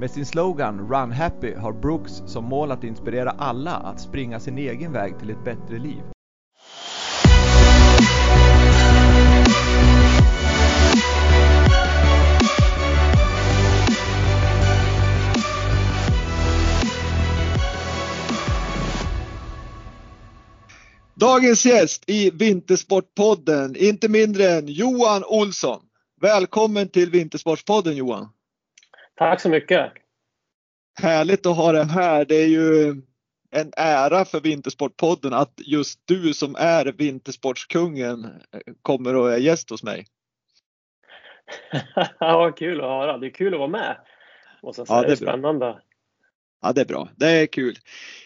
Med sin slogan Run Happy har Brooks som mål att inspirera alla att springa sin egen väg till ett bättre liv. Dagens gäst i Vintersportpodden, inte mindre än Johan Olsson. Välkommen till Vintersportspodden Johan. Tack så mycket. Härligt att ha dig här. Det är ju en ära för Vintersportpodden att just du som är Vintersportskungen kommer och är gäst hos mig. ja, kul att höra. Det är kul att vara med. Måste säga. Ja, det är spännande. Ja, det är bra. Det är kul.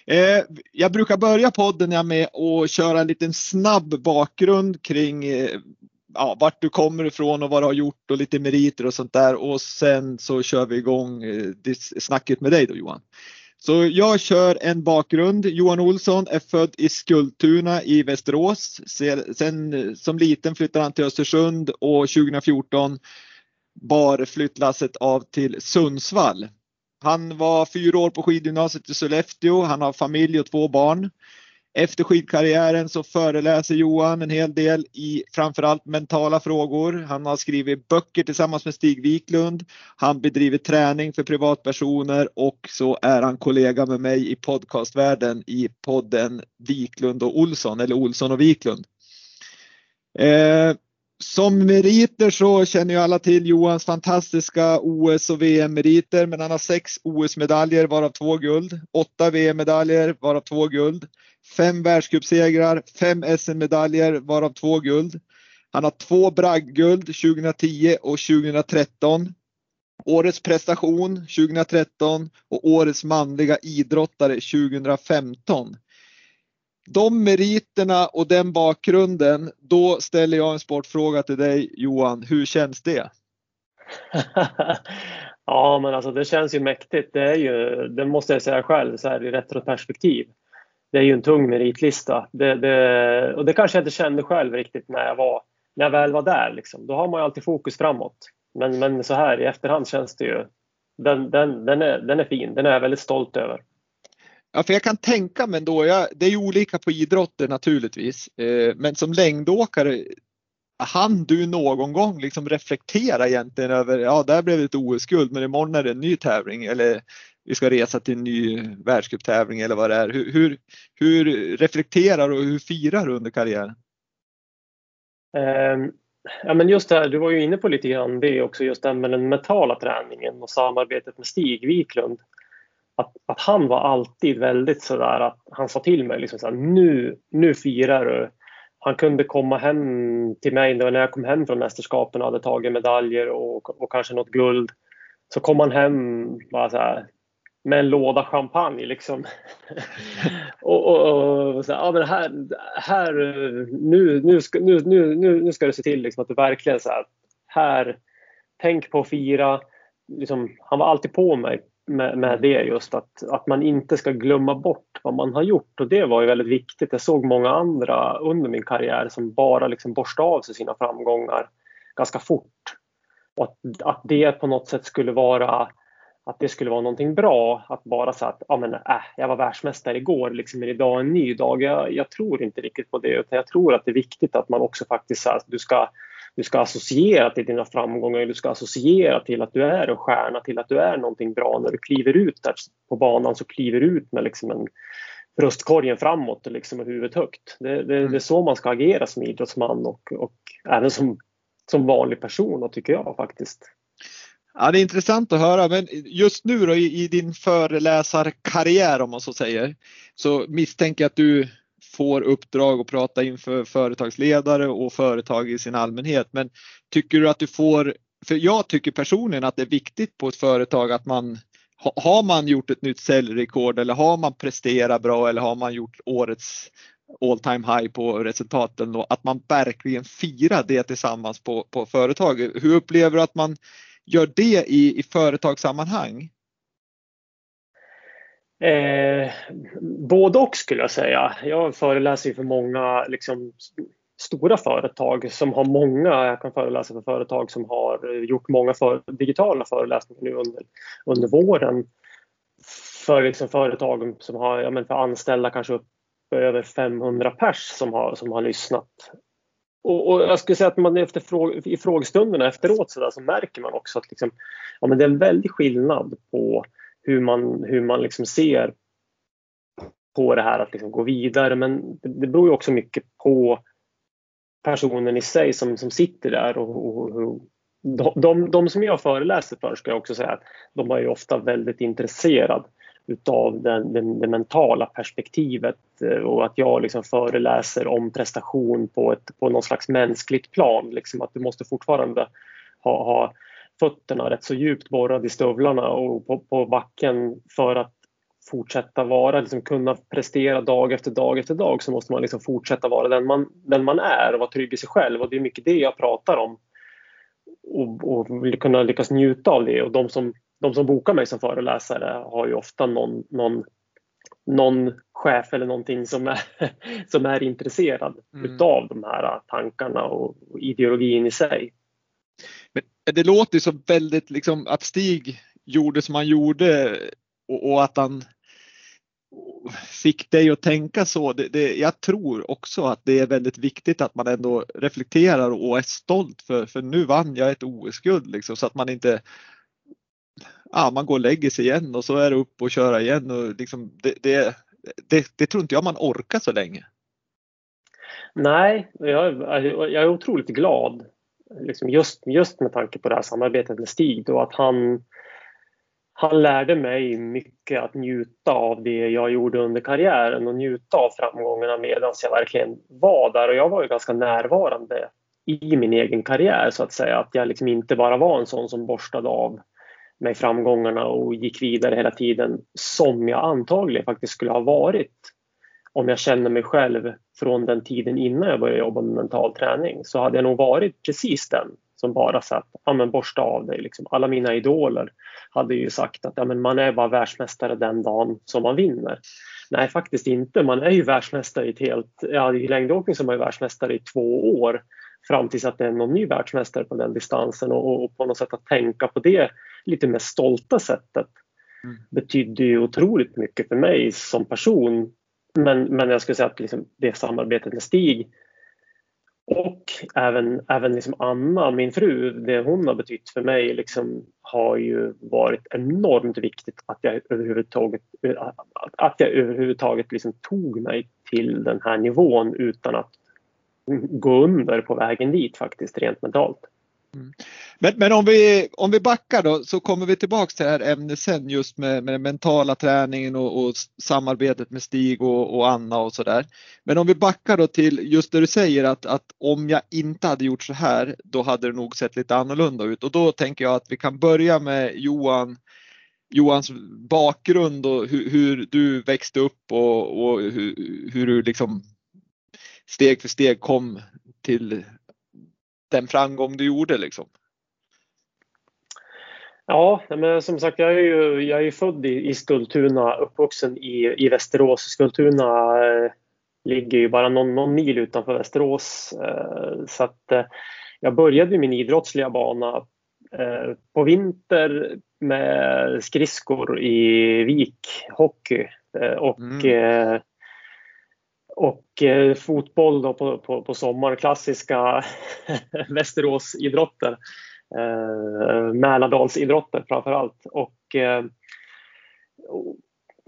Eh, jag brukar börja podden med att köra en liten snabb bakgrund kring eh, ja, vart du kommer ifrån och vad du har gjort och lite meriter och sånt där och sen så kör vi igång eh, snacket med dig då Johan. Så jag kör en bakgrund. Johan Olsson är född i Skultuna i Västerås. Sen eh, som liten flyttade han till Östersund och 2014 bar flyttlasset av till Sundsvall. Han var fyra år på skidgymnasiet i Sollefteå. Han har familj och två barn. Efter skidkarriären så föreläser Johan en hel del i framförallt mentala frågor. Han har skrivit böcker tillsammans med Stig Wiklund. Han bedriver träning för privatpersoner och så är han kollega med mig i podcastvärlden i podden Wiklund och Olsson eller Olsson och Wiklund. Eh, som meriter så känner ju alla till Johans fantastiska OS och VM-meriter, men han har sex OS-medaljer varav två guld, åtta VM-medaljer varav två guld, fem världscupsegrar, fem SM-medaljer varav två guld. Han har två bragdguld 2010 och 2013. Årets prestation 2013 och årets manliga idrottare 2015 de meriterna och den bakgrunden, då ställer jag en sportfråga till dig Johan. Hur känns det? ja, men alltså det känns ju mäktigt. Det är ju, det måste jag säga själv, så här i retroperspektiv. Det är ju en tung meritlista. Det, det, och det kanske jag inte kände själv riktigt när jag, var, när jag väl var där. Liksom. Då har man ju alltid fokus framåt. Men, men så här i efterhand känns det ju, den, den, den, är, den är fin. Den är jag väldigt stolt över. Ja, för jag kan tänka mig ändå, jag, det är ju olika på idrotter naturligtvis, eh, men som längdåkare, han du någon gång liksom reflektera egentligen över, ja där blev det ett OS-guld men imorgon är det en ny tävling eller vi ska resa till en ny världscuptävling eller vad det är. Hur, hur, hur reflekterar och hur firar du under karriären? Um, ja, men just det här, du var ju inne på lite grann det också, just det med den mentala träningen och samarbetet med Stig Wiklund att, att han var alltid väldigt sådär att han sa till mig liksom såhär, nu, nu firar du. Han kunde komma hem till mig när jag kom hem från mästerskapen och hade tagit medaljer och, och kanske något guld. Så kom han hem bara så här, med en låda champagne liksom. och, och, och så här, ja, men här, här nu, nu, ska, nu, nu, nu ska du se till liksom, att du verkligen så här, här, tänk på att fira. Liksom, han var alltid på mig med, med det just att, att man inte ska glömma bort vad man har gjort och det var ju väldigt viktigt. Jag såg många andra under min karriär som bara liksom borstade av sig sina framgångar ganska fort. Och att, att det på något sätt skulle vara att det skulle vara någonting bra att bara säga att ja, men, äh, jag var världsmästare igår, liksom, är idag en ny dag? Jag, jag, tror inte riktigt på det utan jag tror att det är viktigt att man också faktiskt så här, du ska du ska associera till dina framgångar, du ska associera till att du är en stjärna, till att du är någonting bra. När du kliver ut där på banan så kliver du ut med liksom en bröstkorgen framåt och liksom huvudet högt. Det, det, mm. det, är så man ska agera som idrottsman och, och även som, som vanlig person, tycker jag faktiskt. Ja, det är intressant att höra, men just nu då i, i din föreläsarkarriär om man så säger, så misstänker jag att du får uppdrag att prata inför företagsledare och företag i sin allmänhet. Men tycker du att du får, för jag tycker personligen att det är viktigt på ett företag att man har man gjort ett nytt säljrekord eller har man presterat bra eller har man gjort årets all time high på resultaten då, att man verkligen firar det tillsammans på, på företaget. Hur upplever du att man gör det i, i företagssammanhang? Eh, både och skulle jag säga. Jag föreläser för många liksom, stora företag som har många, jag kan föreläsa för företag som har gjort många för, digitala föreläsningar nu under, under våren. För liksom företag som har, ja, men för anställda kanske upp över 500 pers som har, som har lyssnat. Och, och jag skulle säga att man efter fråg, i frågestunderna efteråt så, där, så märker man också att liksom, ja, men det är en väldig skillnad på hur man, hur man liksom ser på det här att liksom gå vidare. Men det, det beror ju också mycket på personen i sig som, som sitter där. Och, och, och de, de, de, som jag föreläser för ska jag också säga att de är ju ofta väldigt intresserade utav den, den, det mentala perspektivet eh, och att jag liksom föreläser om prestation på, ett, på någon slags mänskligt plan. Liksom att du måste fortfarande ha, ha fötterna rätt så djupt borrade i stövlarna och på, på backen för att fortsätta vara, liksom kunna prestera dag efter dag efter dag så måste man liksom fortsätta vara den man, den man är och vara trygg i sig själv och det är mycket det jag pratar om. Och, och kunna lyckas njuta av det och de som, de som bokar mig som föreläsare har ju ofta någon, någon, någon chef eller någonting som är, som är intresserad mm. utav de här tankarna och ideologin i sig. Men det låter så väldigt liksom att Stig gjorde som han gjorde och, och att han fick dig att tänka så. Det, det, jag tror också att det är väldigt viktigt att man ändå reflekterar och är stolt för, för nu vann jag ett OS-guld liksom, så att man inte ah, man går och lägger sig igen och så är det upp och köra igen. Och liksom, det, det, det, det tror inte jag man orkar så länge. Nej, jag, jag är otroligt glad liksom just, just med tanke på det här samarbetet med Stig då att han han lärde mig mycket att njuta av det jag gjorde under karriären och njuta av framgångarna medan jag verkligen var där. Och jag var ju ganska närvarande i min egen karriär så att säga. Att jag liksom inte bara var en sån som borstade av mig framgångarna och gick vidare hela tiden som jag antagligen faktiskt skulle ha varit om jag känner mig själv från den tiden innan jag började jobba med mental träning så hade jag nog varit precis den som bara satt, ja men borsta av dig. Liksom. Alla mina idoler hade ju sagt att ja, men man är bara världsmästare den dagen som man vinner. Nej, faktiskt inte. Man är ju världsmästare i ett helt, ja i längdåkning som är världsmästare i två år fram tills att det är någon ny världsmästare på den distansen och, och på något sätt att tänka på det lite mer stolta sättet mm. betydde ju otroligt mycket för mig som person. Men, men jag skulle säga att liksom det samarbetet med Stig och även, även liksom Anna, min fru, det hon har betytt för mig liksom, har ju varit enormt viktigt att jag överhuvudtaget, att jag överhuvudtaget liksom tog mig till den här nivån utan att gå under på vägen dit faktiskt rent mentalt. Mm. Men, men om, vi, om vi backar då så kommer vi tillbaks till det här ämnet sen just med, med den mentala träningen och, och samarbetet med Stig och, och Anna och sådär. Men om vi backar då till just det du säger att, att om jag inte hade gjort så här då hade det nog sett lite annorlunda ut och då tänker jag att vi kan börja med Johan Johans bakgrund och hur, hur du växte upp och, och hur, hur, du liksom steg för steg kom till den framgång du gjorde liksom? Ja, men som sagt jag är ju jag är född i, i Skultuna, uppvuxen i, i Västerås. Skultuna eh, ligger ju bara någon, någon mil utanför Västerås. Eh, så att eh, jag började min idrottsliga bana eh, på vinter med skridskor i vikhockey eh, och mm. Och eh, fotboll då på, på, på sommaren, klassiska Västeråsidrotter. Eh, Mälardalsidrotter framför allt. Och, eh,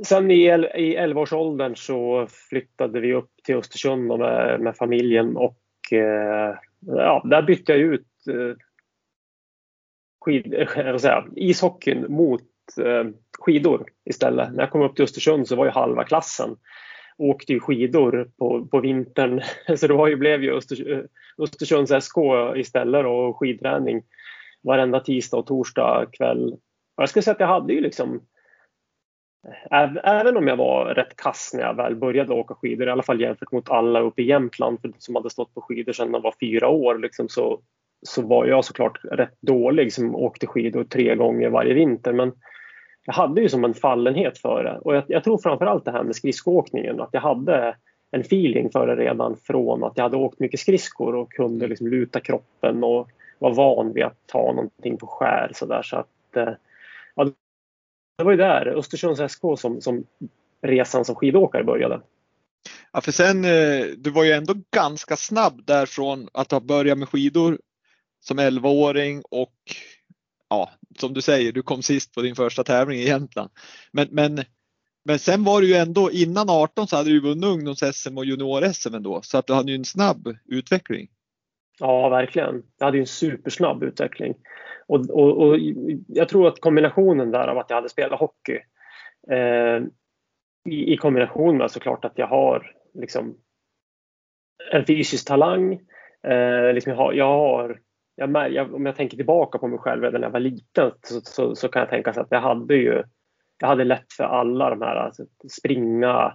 sen i, i 11-årsåldern så flyttade vi upp till Östersund med, med familjen och eh, ja, där bytte jag ut eh, skid, eh, säga, ishockeyn mot eh, skidor istället. När jag kom upp till Östersund så var ju halva klassen åkte ju skidor på, på vintern. Så det blev ju Öster, eh, Östersunds SK istället och skidträning varenda tisdag och torsdag kväll. Och jag skulle säga att jag hade ju liksom Även om jag var rätt kass när jag väl började åka skidor, i alla fall jämfört mot alla uppe i Jämtland som hade stått på skidor sedan de var fyra år, liksom, så, så var jag såklart rätt dålig som åkte skidor tre gånger varje vinter. Men jag hade ju som en fallenhet för det. Och jag, jag tror framförallt det här med skridskoåkningen, att jag hade en feeling för det redan från att jag hade åkt mycket skridskor och kunde liksom luta kroppen och var van vid att ta någonting på skär så där så att eh, ja, det var ju där Östersunds SK som, som resan som skidåkare började. Ja, för sen, eh, du var ju ändå ganska snabb därifrån att ha börjat med skidor som 11-åring och ja, som du säger, du kom sist på din första tävling i Jämtland. Men, men, men sen var det ju ändå innan 18 så hade du vunnit ungdoms-SM och junior-SM ändå så att du hade ju en snabb utveckling. Ja, verkligen. Jag hade ju en supersnabb utveckling. Och, och, och jag tror att kombinationen där av att jag hade spelat hockey eh, i, i, kombination med såklart att jag har liksom en fysisk talang. Eh, liksom jag har, jag har jag, jag, om jag tänker tillbaka på mig själv redan när jag var liten så, så, så, kan jag tänka sig att jag hade ju jag hade lätt för alla de här, alltså springa,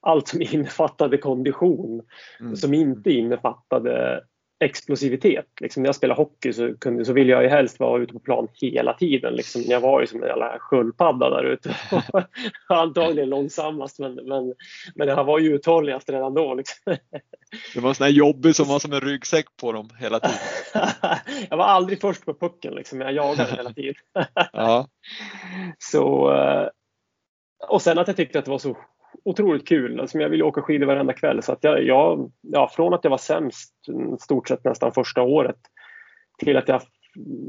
allt som innefattade kondition, mm. som inte innefattade explosivitet. Liksom när jag spelade hockey så, kunde, så ville jag ju helst vara ute på plan hela tiden. Liksom, jag var ju som en jävla sköldpadda där ute. Antagligen långsammast men, men, men jag var ju uthålligast redan då. Liksom. Det var en sån här jobbig som var som en ryggsäck på dem hela tiden. jag var aldrig först på pucken, liksom. jag jagade hela tiden. ja. Så, eh, och sen att jag tyckte att det var så otroligt kul. Alltså, jag ville åka skidor varenda kväll. Så att jag, jag, ja, från att jag var sämst stort sett nästan första året till att jag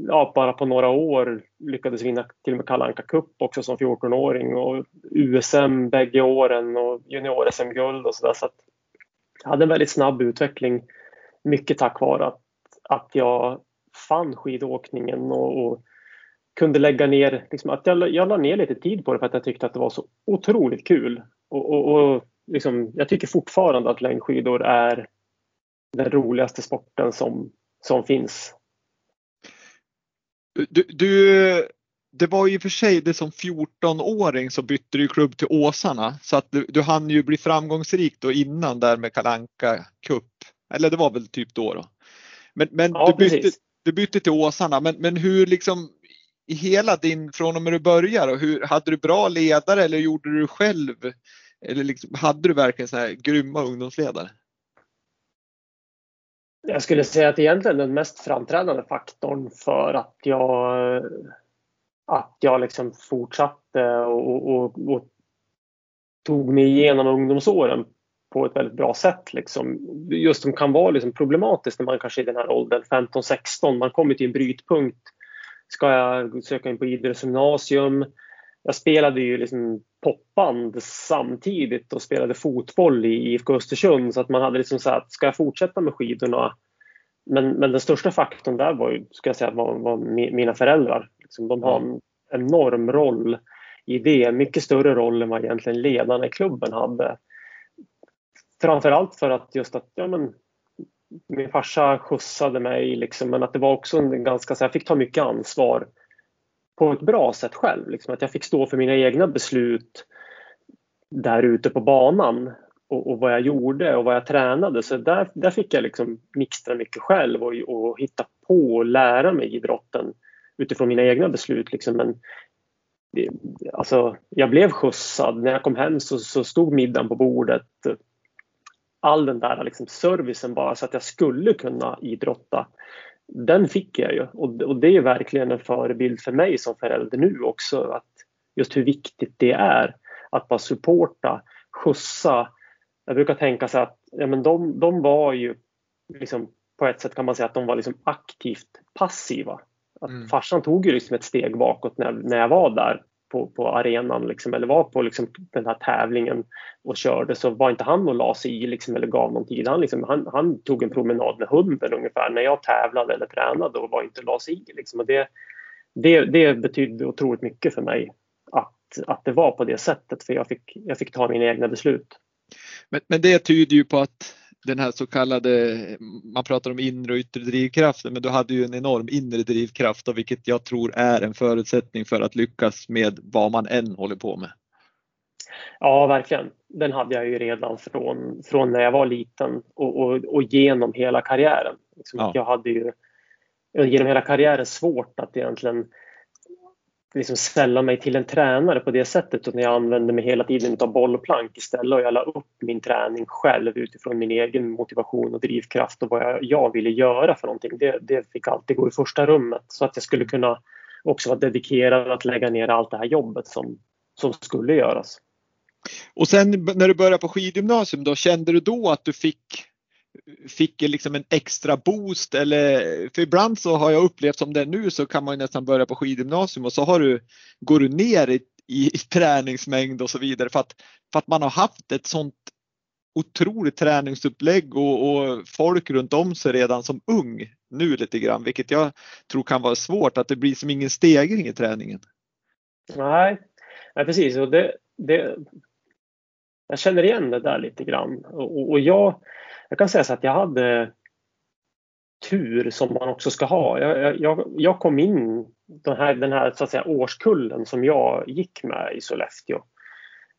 ja, bara på några år lyckades vinna till och med Kalle Anka Cup också som 14-åring och USM bägge åren och junior-SM-guld och sådär. Så att jag hade en väldigt snabb utveckling. Mycket tack vare att, att jag fann skidåkningen och, och kunde lägga ner, liksom att jag, jag la ner lite tid på det för att jag tyckte att det var så otroligt kul. Och, och, och liksom, jag tycker fortfarande att längdskidor är den roligaste sporten som, som finns. Du, du, det var ju för sig det som 14-åring så bytte du klubb till Åsarna så att du, du hann ju bli framgångsrik då innan där med Kalanka Cup. Eller det var väl typ då då. Men, men ja, du, bytte, du bytte till Åsarna men, men hur liksom i hela din, från och med du började, hur, hade du bra ledare eller gjorde du själv? Eller liksom, hade du verkligen så här grymma ungdomsledare? Jag skulle säga att egentligen den mest framträdande faktorn för att jag att jag liksom fortsatte och, och, och tog mig igenom ungdomsåren på ett väldigt bra sätt. Liksom. Just som kan vara liksom problematiskt när man kanske är i den här åldern, 15-16, man kommer till en brytpunkt ska jag söka in på idrottsgymnasium. Jag spelade ju liksom popband samtidigt och spelade fotboll i IFK Östersund så att man hade liksom så att ska jag fortsätta med skidorna? Men, men den största faktorn där var ju, ska jag säga, var, var mina föräldrar. Liksom, de har en enorm roll i det, mycket större roll än vad egentligen ledarna i klubben hade. Framförallt för att just att ja, men, min farsa skjutsade mig liksom, men att det var också en ganska, så jag fick ta mycket ansvar på ett bra sätt själv. Liksom, att jag fick stå för mina egna beslut där ute på banan och, och, vad jag gjorde och vad jag tränade. Så där, där fick jag liksom mixtra mycket själv och, och hitta på och lära mig idrotten utifrån mina egna beslut. Liksom. Men det, alltså, jag blev skjutsad. När jag kom hem så, så stod middagen på bordet all den där liksom servicen bara så att jag skulle kunna idrotta. Den fick jag ju och, och det är verkligen en förebild för mig som förälder nu också. Att just hur viktigt det är att bara supporta, skjutsa. Jag brukar tänka så att ja, men de, de var ju liksom, på ett sätt kan man säga att de var liksom aktivt passiva. Att mm. Farsan tog ju liksom ett steg bakåt när, när jag var där på, på arenan liksom, eller var på liksom, den här tävlingen och körde så var inte han och la sig i liksom, eller gav någon tid. Han, liksom, han, han, tog en promenad med hunden ungefär när jag tävlade eller tränade och var inte la sig i. Liksom. Och det, det, det betydde otroligt mycket för mig att, att det var på det sättet för jag fick, jag fick ta mina egna beslut. Men, men det tyder ju på att den här så kallade, man pratar om inre och yttre drivkraften, men du hade ju en enorm inre drivkraft och vilket jag tror är en förutsättning för att lyckas med vad man än håller på med. Ja, verkligen. Den hade jag ju redan från, från när jag var liten och, och, och genom hela karriären. Liksom ja. Jag hade ju genom hela karriären svårt att egentligen liksom ställa mig till en tränare på det sättet utan jag använde mig hela tiden av bollplank istället och jag la upp min träning själv utifrån min egen motivation och drivkraft och vad jag, jag ville göra för någonting. Det, det fick alltid gå i första rummet så att jag skulle kunna också vara dedikerad att lägga ner allt det här jobbet som, som skulle göras. Och sen när du började på skidgymnasium då, kände du då att du fick fick liksom en extra boost eller för ibland så har jag upplevt som det är nu så kan man nästan börja på skidgymnasium och så har du, går du ner i, i, i träningsmängd och så vidare för att, för att man har haft ett sånt otroligt träningsupplägg och, och, folk runt om sig redan som ung nu lite grann, vilket jag tror kan vara svårt att det blir som ingen stegring i träningen. Nej, nej precis och det, det, jag känner igen det där lite grann och, och jag jag kan säga så att jag hade tur som man också ska ha. Jag, jag, jag kom in den här, den här så att säga, årskullen som jag gick med i Sollefteå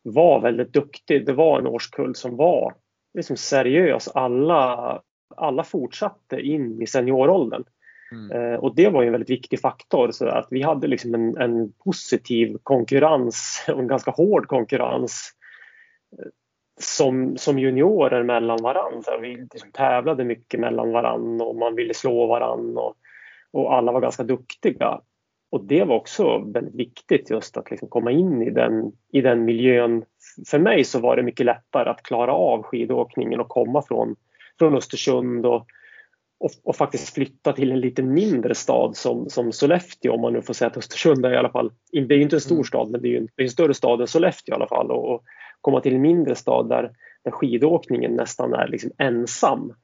var väldigt duktig. Det var en årskull som var liksom seriös. Alla, alla fortsatte in i senioråldern. Mm. Eh, och det var en väldigt viktig faktor. Så att vi hade liksom en, en positiv konkurrens och en ganska hård konkurrens som, som juniorer mellan varandra. Vi liksom tävlade mycket mellan varandra och man ville slå varandra och, och alla var ganska duktiga. Och det var också väldigt viktigt just att liksom komma in i den, i den miljön. För mig så var det mycket lättare att klara av skidåkningen och komma från, från Östersund och, och, och, faktiskt flytta till en lite mindre stad som, som Sollefteå om man nu får säga att Östersund är i alla fall, det är inte en stor mm. stad men det är en, det är en större stad än Sollefteå i alla fall och, komma till en mindre stad där, där skidåkningen nästan är liksom ensam.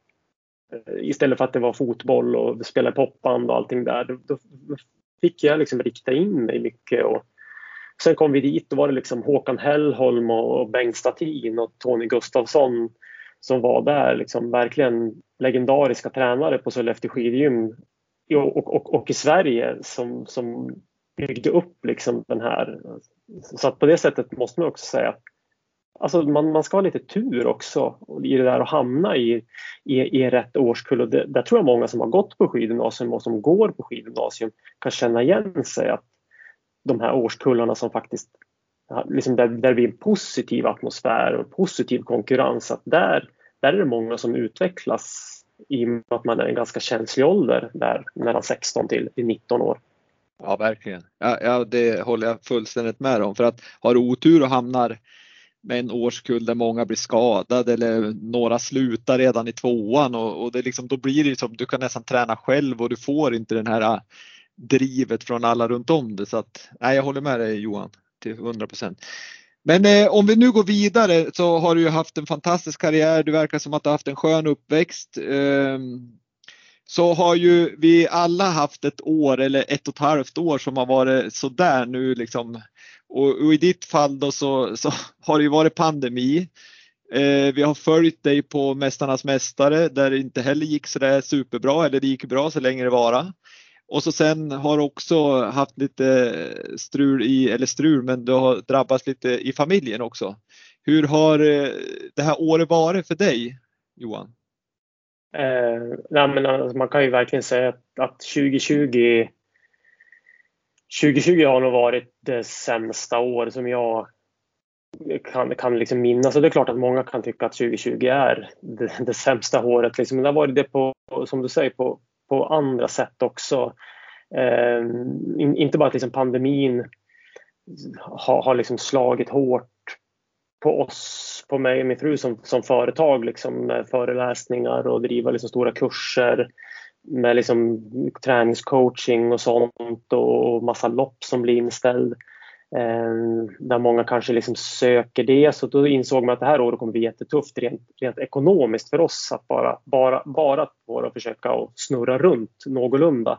Eh, istället för att det var fotboll och spela popband och allting där. Då, då fick jag liksom rikta in mig mycket. Och sen kom vi dit, då var det liksom Håkan Hellholm och Bengt Statin och Tony Gustafsson som var där, liksom verkligen legendariska tränare på Sollefteå skidgym och, och, och, och, i Sverige som, som byggde upp liksom den här. Så att på det sättet måste man också säga att Alltså man, man ska ha lite tur också i det där att hamna i, i, i rätt årskull. Och det, där tror jag många som har gått på skidgymnasium och som går på skidgymnasium kan känna igen sig att de här årskullarna som faktiskt liksom där, där det blir en positiv atmosfär och positiv konkurrens, att där, där är det många som utvecklas i och med att man är en ganska känslig ålder där mellan 16 till 19 år. Ja, verkligen. Ja, ja, det håller jag fullständigt med om. För att har du otur och hamnar med en årskull där många blir skadade eller några slutar redan i tvåan och, och det liksom, då blir det som du kan nästan träna själv och du får inte den här äh, drivet från alla runt om det. Så att, nej, jag håller med dig Johan till 100 procent. Men eh, om vi nu går vidare så har du ju haft en fantastisk karriär. Du verkar som att du haft en skön uppväxt. Eh, så har ju vi alla haft ett år eller ett och ett halvt år som har varit sådär nu liksom och, och, i ditt fall då så, så har det ju varit pandemi. Eh, vi har följt dig på Mästarnas Mästare där det inte heller gick så där superbra eller det gick bra så länge det vara. Och så sen har du också haft lite strul i, eller strul, men du har drabbats lite i familjen också. Hur har eh, det här året varit för dig Johan? Eh, nej, men alltså, man kan ju verkligen säga att, att 2020 2020 har nog varit det sämsta år som jag kan, kan liksom minnas. Och det är klart att många kan tycka att 2020 är det, det sämsta året. Liksom. Men det har varit det på, som du säger, på, på andra sätt också. Eh, in, inte bara att liksom pandemin har, har liksom slagit hårt på oss, på mig och min fru som, som företag, liksom, med föreläsningar och driva liksom stora kurser med liksom träningscoaching och sånt och massa lopp som blir inställd. Eh, där många kanske liksom söker det. Så då insåg man att det här året kommer bli jättetufft rent, rent ekonomiskt för oss att bara, bara, bara bara försöka och snurra runt någorlunda.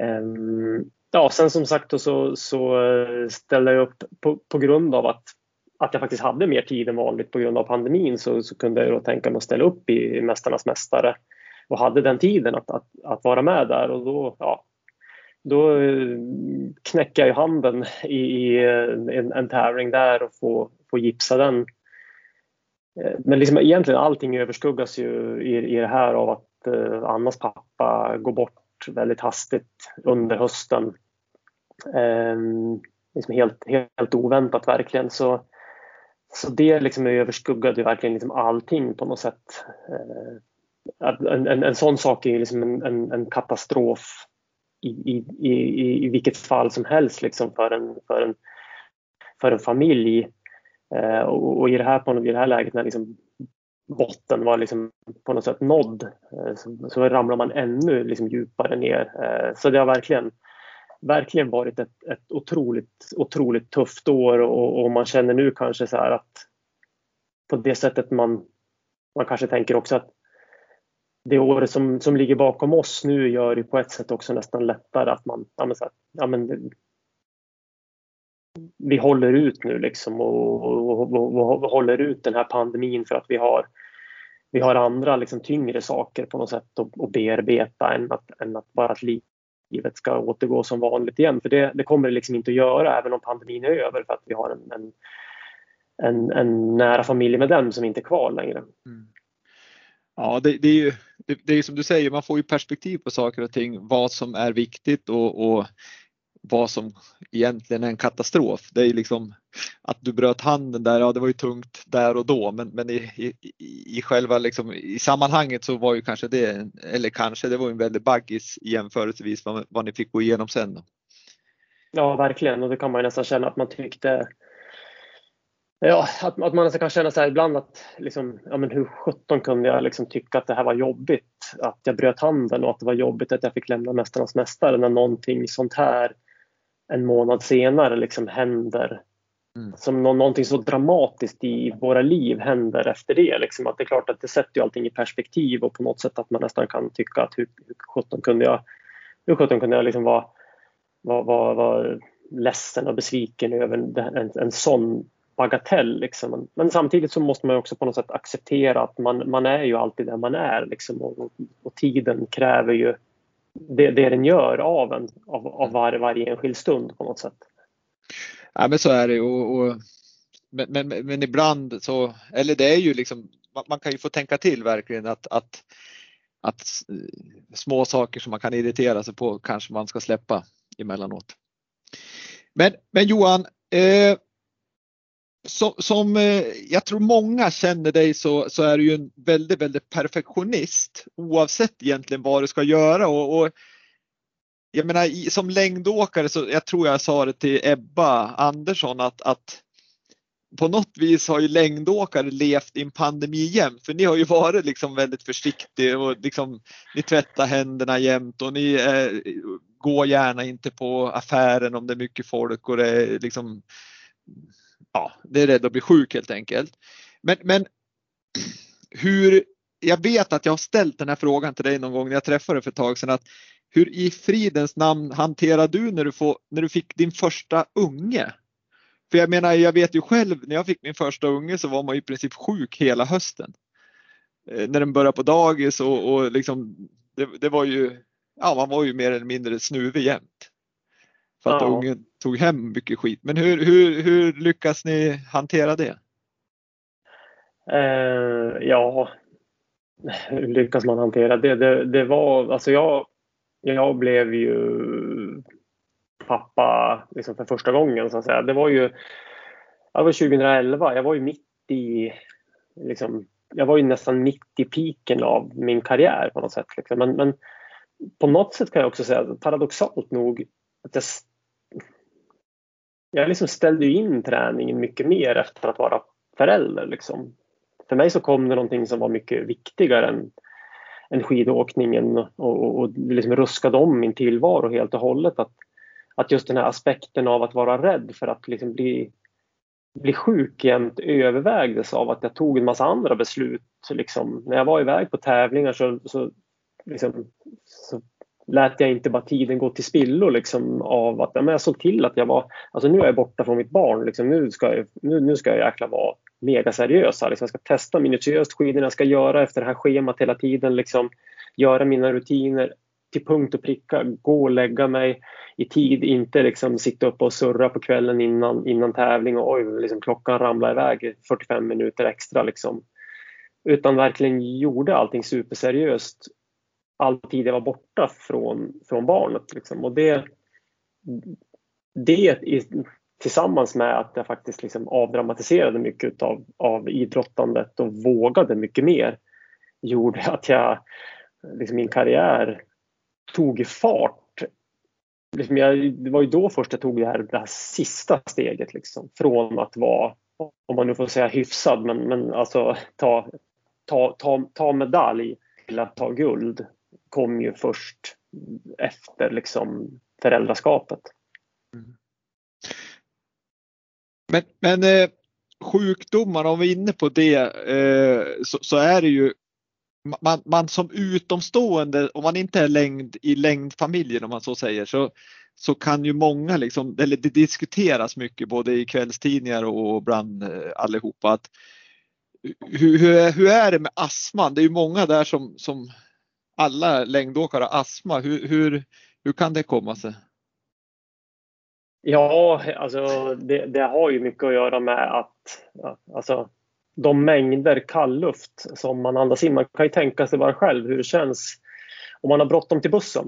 Eh, ja, sen som sagt så, så eh, ställde jag upp på, på grund av att att jag faktiskt hade mer tid än vanligt på grund av pandemin så, så kunde jag tänka mig att ställa upp i Mästarnas Mästare och hade den tiden att, att, att vara med där och då, ja, då eh, knäcker jag handen i, i eh, en, en tävling där och får, får gipsa den. Eh, men liksom egentligen allting överskuggas ju i, i det här av att eh, Annas pappa går bort väldigt hastigt under hösten. Eh, liksom helt, helt oväntat verkligen. Så, så det liksom överskuggade verkligen liksom allting på något sätt att en, en, en sån sak är liksom en, en, en katastrof i, i, i, i vilket fall som helst liksom för, en, för, en, för en familj. Eh, och, och, i, det här, i det här läget när liksom botten var liksom på något sätt nådd eh, så, så ramlar man ännu liksom djupare ner. Eh, så det har verkligen, verkligen varit ett, ett otroligt, otroligt tufft år och, och man känner nu kanske så här att på det sättet man, man kanske tänker också att det året som, som ligger bakom oss nu gör det på ett sätt också nästan lättare att man, ja men, så här, ja men vi håller ut nu liksom och, och, och, och, håller ut den här pandemin för att vi har, vi har andra liksom tyngre saker på något sätt att, att bearbeta än att, än att bara att livet ska återgå som vanligt igen. För det, det kommer det liksom inte att göra även om pandemin är över för att vi har en, en, en, en nära familjemedlem som inte är kvar längre. Mm. Ja, det, det, är ju det, det, är som du säger, man får ju perspektiv på saker och ting, vad som är viktigt och, och vad som egentligen är en katastrof. Det är liksom att du bröt handen där, ja det var ju tungt där och då men, men i, i, i själva liksom, i sammanhanget så var ju kanske det, eller kanske det var en väldigt baggis jämförelsevis vad, vad ni fick gå igenom sen. Då. Ja verkligen och det kan man ju nästan känna att man tyckte Ja, att, att man nästan kan känna så här ibland att liksom, ja, men hur sjutton kunde jag liksom tycka att det här var jobbigt? Att jag bröt handen och att det var jobbigt att jag fick lämna Mästarnas mästare när någonting sånt här en månad senare liksom händer. Mm. Som någonting så dramatiskt i våra liv händer efter det. Liksom att det är klart att det sätter ju allting i perspektiv och på något sätt att man nästan kan tycka att hur, hur sjutton kunde jag, hur sjutton kunde jag liksom vara, vara, vara, vara ledsen och besviken över en, en sån bagatell. Liksom. Men samtidigt så måste man också på något sätt acceptera att man, man är ju alltid där man är liksom, och, och tiden kräver ju det, det den gör av en, av, av var, varje enskild stund på något sätt. Ja men så är det och, och men, men, men, ibland så, eller det är ju liksom, man, man, kan ju få tänka till verkligen att, att, att små saker som man kan irritera sig på kanske man ska släppa emellanåt. Men, men Johan, eh, som, som jag tror många känner dig så, så är du ju en väldigt, väldigt perfektionist oavsett egentligen vad du ska göra. Och, och jag menar som längdåkare så jag tror jag sa det till Ebba Andersson att, att på något vis har ju längdåkare levt i en pandemi jämt för ni har ju varit liksom väldigt försiktiga och liksom ni tvättar händerna jämt och ni eh, går gärna inte på affären om det är mycket folk och det är liksom ja, det är rädd att bli sjuk helt enkelt. Men, men hur, jag vet att jag har ställt den här frågan till dig någon gång när jag träffade dig för ett tag sedan. Att hur i fridens namn hanterar du när du, får, när du fick din första unge? För jag menar, jag vet ju själv när jag fick min första unge så var man i princip sjuk hela hösten. Eh, när den började på dagis och, och liksom, det, det, var ju, ja man var ju mer eller mindre snuvig jämt. För att ja. ungen tog hem mycket skit. Men hur, hur, hur lyckas ni hantera det? Uh, ja, hur lyckas man hantera det? Det, det var, alltså jag, jag blev ju pappa liksom för första gången så att säga. Det var ju det var 2011. Jag var ju mitt i liksom, jag var ju nästan mitt i piken av min karriär på något sätt. Liksom. Men, men på något sätt kan jag också säga paradoxalt nog att jag jag liksom ställde in träningen mycket mer efter att vara förälder. Liksom. För mig så kom det någonting som var mycket viktigare än, än skidåkningen och, och, och liksom ruskade om min tillvaro helt och hållet. Att, att just den här aspekten av att vara rädd för att liksom bli, bli sjuk jämt övervägdes av att jag tog en massa andra beslut. Liksom, när jag var iväg på tävlingar så, så, liksom, så lät jag inte bara tiden gå till spillo liksom av att men jag såg till att jag var, alltså nu är jag borta från mitt barn, liksom, nu, ska jag, nu, nu ska jag jäkla vara mega seriös. Liksom, jag ska testa minutiöst skidorna, jag ska göra efter det här schemat hela tiden, liksom, göra mina rutiner till punkt och pricka gå och lägga mig i tid, inte liksom sitta upp och surra på kvällen innan, innan tävling och oj, liksom klockan ramlar iväg 45 minuter extra liksom. Utan verkligen gjorde allting superseriöst all tid jag var borta från, från barnet. Liksom. Och det, det tillsammans med att jag faktiskt liksom avdramatiserade mycket av, av idrottandet och vågade mycket mer gjorde att jag, liksom min karriär tog fart. Liksom jag, det var ju då först jag tog det här, det här sista steget liksom, från att vara, om man nu får säga hyfsad, men, men alltså ta, ta, ta, ta medalj till att ta guld kom ju först efter liksom föräldraskapet. Mm. Men, men eh, sjukdomar, om vi är inne på det, eh, så, så, är det ju man, man, som utomstående, om man inte är längd i längdfamiljen om man så säger, så, så kan ju många liksom, eller det diskuteras mycket både i kvällstidningar och bland eh, allihopa att hur, hur, är, hur är det med astman? Det är ju många där som, som alla längdåkare har astma. Hur, hur, hur kan det komma sig? Ja, alltså det, det, har ju mycket att göra med att alltså, de mängder kallluft som man andas in. Man kan ju tänka sig bara själv hur det känns om man har bråttom till bussen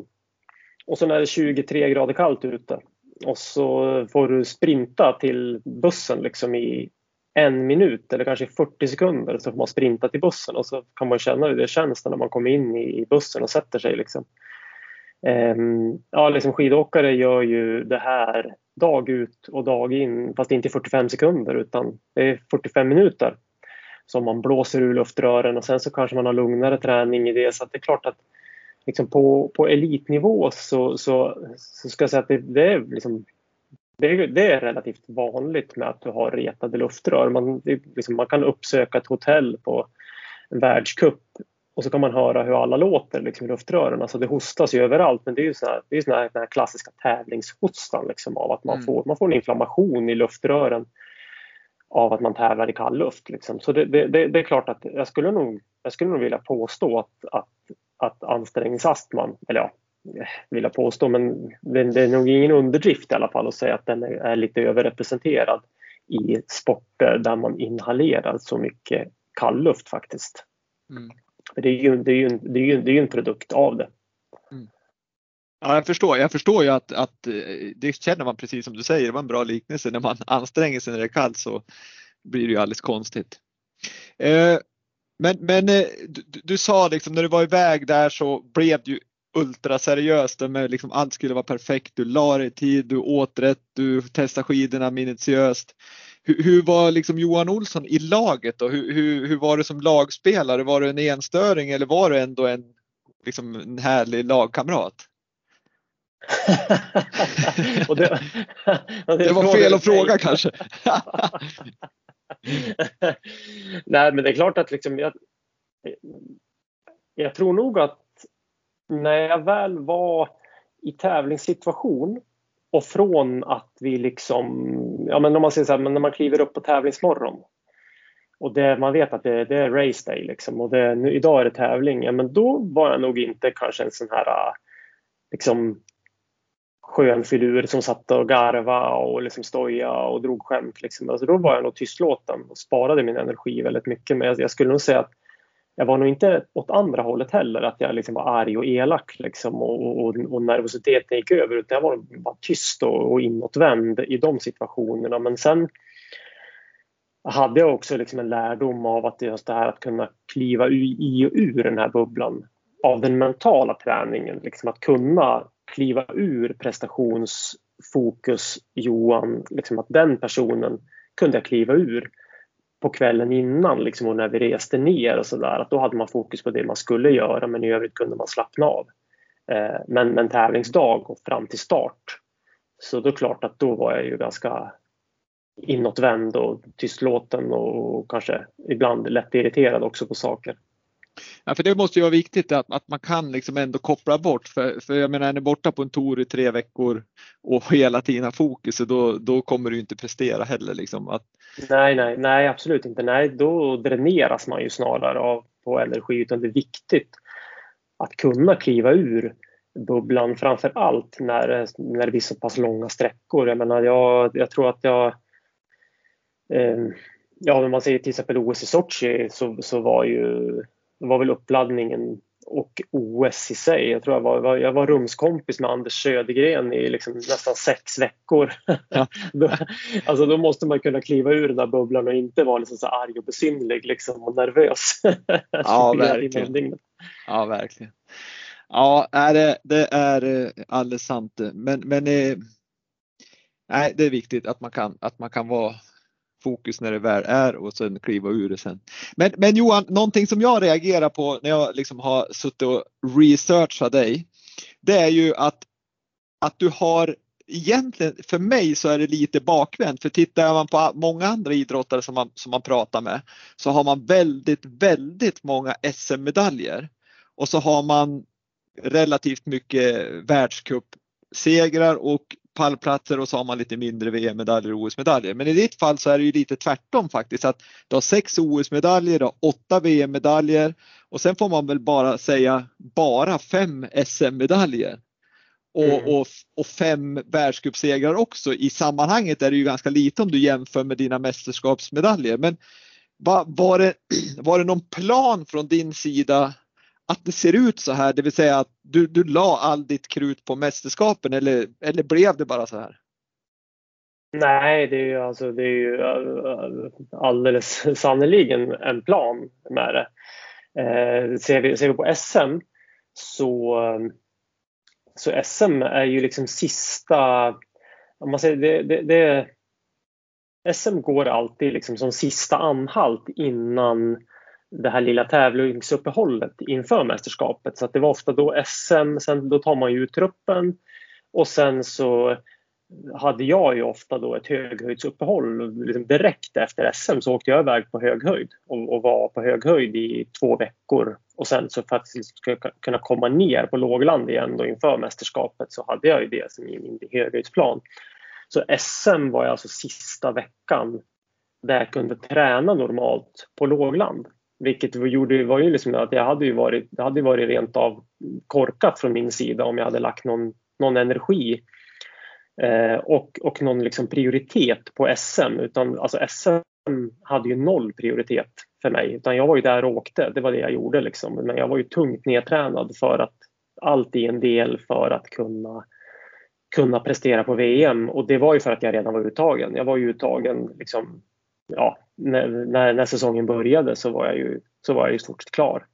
och så är det 23 grader kallt ute och så får du sprinta till bussen liksom i en minut eller kanske 40 sekunder så får man sprinta till bussen och så kan man känna hur det känns när man kommer in i bussen och sätter sig. Liksom. Ehm, ja, liksom skidåkare gör ju det här dag ut och dag in fast inte 45 sekunder utan det är 45 minuter som man blåser ur luftrören och sen så kanske man har lugnare träning i det så det är klart att liksom på, på elitnivå så, så, så ska jag säga att det, det är liksom det, det, är relativt vanligt med att du har retade luftrör. Man, liksom, man kan uppsöka ett hotell på en världscup och så kan man höra hur alla låter liksom, i luftrören. Alltså det hostas ju överallt men det är ju sån här, det är sån här, den här klassiska tävlingshostan liksom, av att man, mm. får, man får en inflammation i luftrören av att man tävlar i kall luft. Liksom. Så det, det, det, är klart att jag skulle nog, jag skulle nog vilja påstå att, att, att ansträngningsastman, eller ja, vill jag påstå, men det, är nog ingen underdrift i alla fall att säga att den är, lite överrepresenterad i sporter där man inhalerar så mycket kallluft faktiskt. Mm. det är ju, det är ju, det är ju, det är ju en produkt av det. Mm. Ja, jag förstår. Jag förstår ju att, att eh, det känner man precis som du säger, det var en bra liknelse. När man anstränger sig när det är kallt så blir det ju alldeles konstigt. Eh, men, men eh, du, du, sa liksom när du var iväg där så blev ju ultraseriöst. Med liksom allt skulle vara perfekt. Du la dig i tid, du åt rätt, du testade skidorna minutiöst. Hur, hur var liksom Johan Olsson i laget då? Hur, hur, hur, var du som lagspelare? Var du en enstöring eller var du ändå en, liksom en härlig lagkamrat? det, det, det, var fel att fråga kanske. Nej, men det är klart att liksom jag, jag tror nog att när jag väl var i tävlingssituation och från att vi liksom, ja men om man säger så här, men när man kliver upp på tävlingsmorgon och det, man vet att det, det är race day liksom och det, nu, idag är det tävling, ja men då var jag nog inte kanske en sån här äh, liksom skön filur som satt och garva och liksom stoja och drog skämt. Liksom. Alltså då var jag nog tystlåten och sparade min energi väldigt mycket. Men jag, jag skulle nog säga att jag var nog inte åt andra hållet heller, att jag liksom var arg och elak liksom, och, och, och nervositeten gick över. Utan jag var bara tyst och, och inåtvänd i de situationerna. Men sen hade jag också liksom en lärdom av att just det här att kunna kliva i och ur den här bubblan av den mentala träningen. Liksom att kunna kliva ur prestationsfokus Johan, liksom att den personen kunde jag kliva ur på kvällen innan liksom, och när vi reste ner och sådär. Att då hade man fokus på det man skulle göra men i övrigt kunde man slappna av. Eh, men, men tävlingsdag och fram till start så då är det klart att då var jag ju ganska inåtvänd och tystlåten och kanske ibland lätt irriterad också på saker. Ja, för det måste ju vara viktigt att, att man kan liksom ändå koppla bort. För, för jag menar, är ni borta på en tour i tre veckor och hela tiden har fokus, då, då kommer du inte prestera heller. Liksom. Att... Nej, nej, nej, absolut inte. Nej, då dräneras man ju snarare av på energi. Utan det är viktigt att kunna kliva ur bubblan framför allt när, när det blir så pass långa sträckor. Jag menar, jag, jag tror att jag eh, Ja, om man säger till exempel OS i Sochi så, så var ju var väl uppladdningen och OS i sig. Jag tror jag var, jag var rumskompis med Anders Södergren i liksom nästan sex veckor. Ja. då, alltså då måste man kunna kliva ur den där bubblan och inte vara liksom så arg och besynlig liksom och nervös. ja, verkligen. ja, verkligen. Ja, det, det är eh, alldeles sant. Men, men eh, nej, det är viktigt att man kan, att man kan vara fokus när det väl är och sen kliva ur det sen. Men, men Johan, någonting som jag reagerar på när jag liksom har suttit och researchat dig, det är ju att, att du har egentligen, för mig så är det lite bakvänt. För tittar man på många andra idrottare som man, som man pratar med så har man väldigt, väldigt många SM-medaljer. Och så har man relativt mycket världscupsegrar och pallplatser och så har man lite mindre VM-medaljer och OS-medaljer. Men i ditt fall så är det ju lite tvärtom faktiskt. att Du har sex OS-medaljer, du har åtta VM-medaljer och sen får man väl bara säga bara fem SM-medaljer. Och, mm. och, och, fem världscupsegrar också. I sammanhanget är det ju ganska lite om du jämför med dina mästerskapsmedaljer. Men var, var, det, var det någon plan från din sida att det ser ut så här, det vill säga att du, du la all ditt krut på mästerskapen eller, eller blev det bara så här? Nej, det är ju, alltså, det är ju äh, äh, alldeles sannoliken en plan med det. Eh, ser, vi, ser vi på SM så, så SM är ju liksom sista, om man säger det, det, det SM går alltid liksom som sista anhalt innan det här lilla tävlingsuppehållet inför mästerskapet. Så att det var ofta då SM, sen då tar man ju ut truppen och sen så hade jag ju ofta då ett höghöjdsuppehåll. Liksom direkt efter SM så åkte jag iväg på höghöjd och, och var på hög höjd i två veckor. Och sen så för att kunna komma ner på lågland igen då inför mästerskapet så hade jag ju det som min höghöjdsplan. Så SM var alltså sista veckan där jag kunde träna normalt på lågland. Vilket gjorde, var ju liksom att jag hade ju varit, det hade varit rent av korkat från min sida om jag hade lagt någon, någon energi eh, och, och någon liksom prioritet på SM. Utan, alltså SM hade ju noll prioritet för mig. Utan jag var ju där och åkte, det var det jag gjorde. Liksom. Men jag var ju tungt nedtränad för att allt i en del för att kunna kunna prestera på VM och det var ju för att jag redan var uttagen. Jag var ju uttagen liksom ja, när, när, när, säsongen började så var jag ju, så var jag i stort sett klar.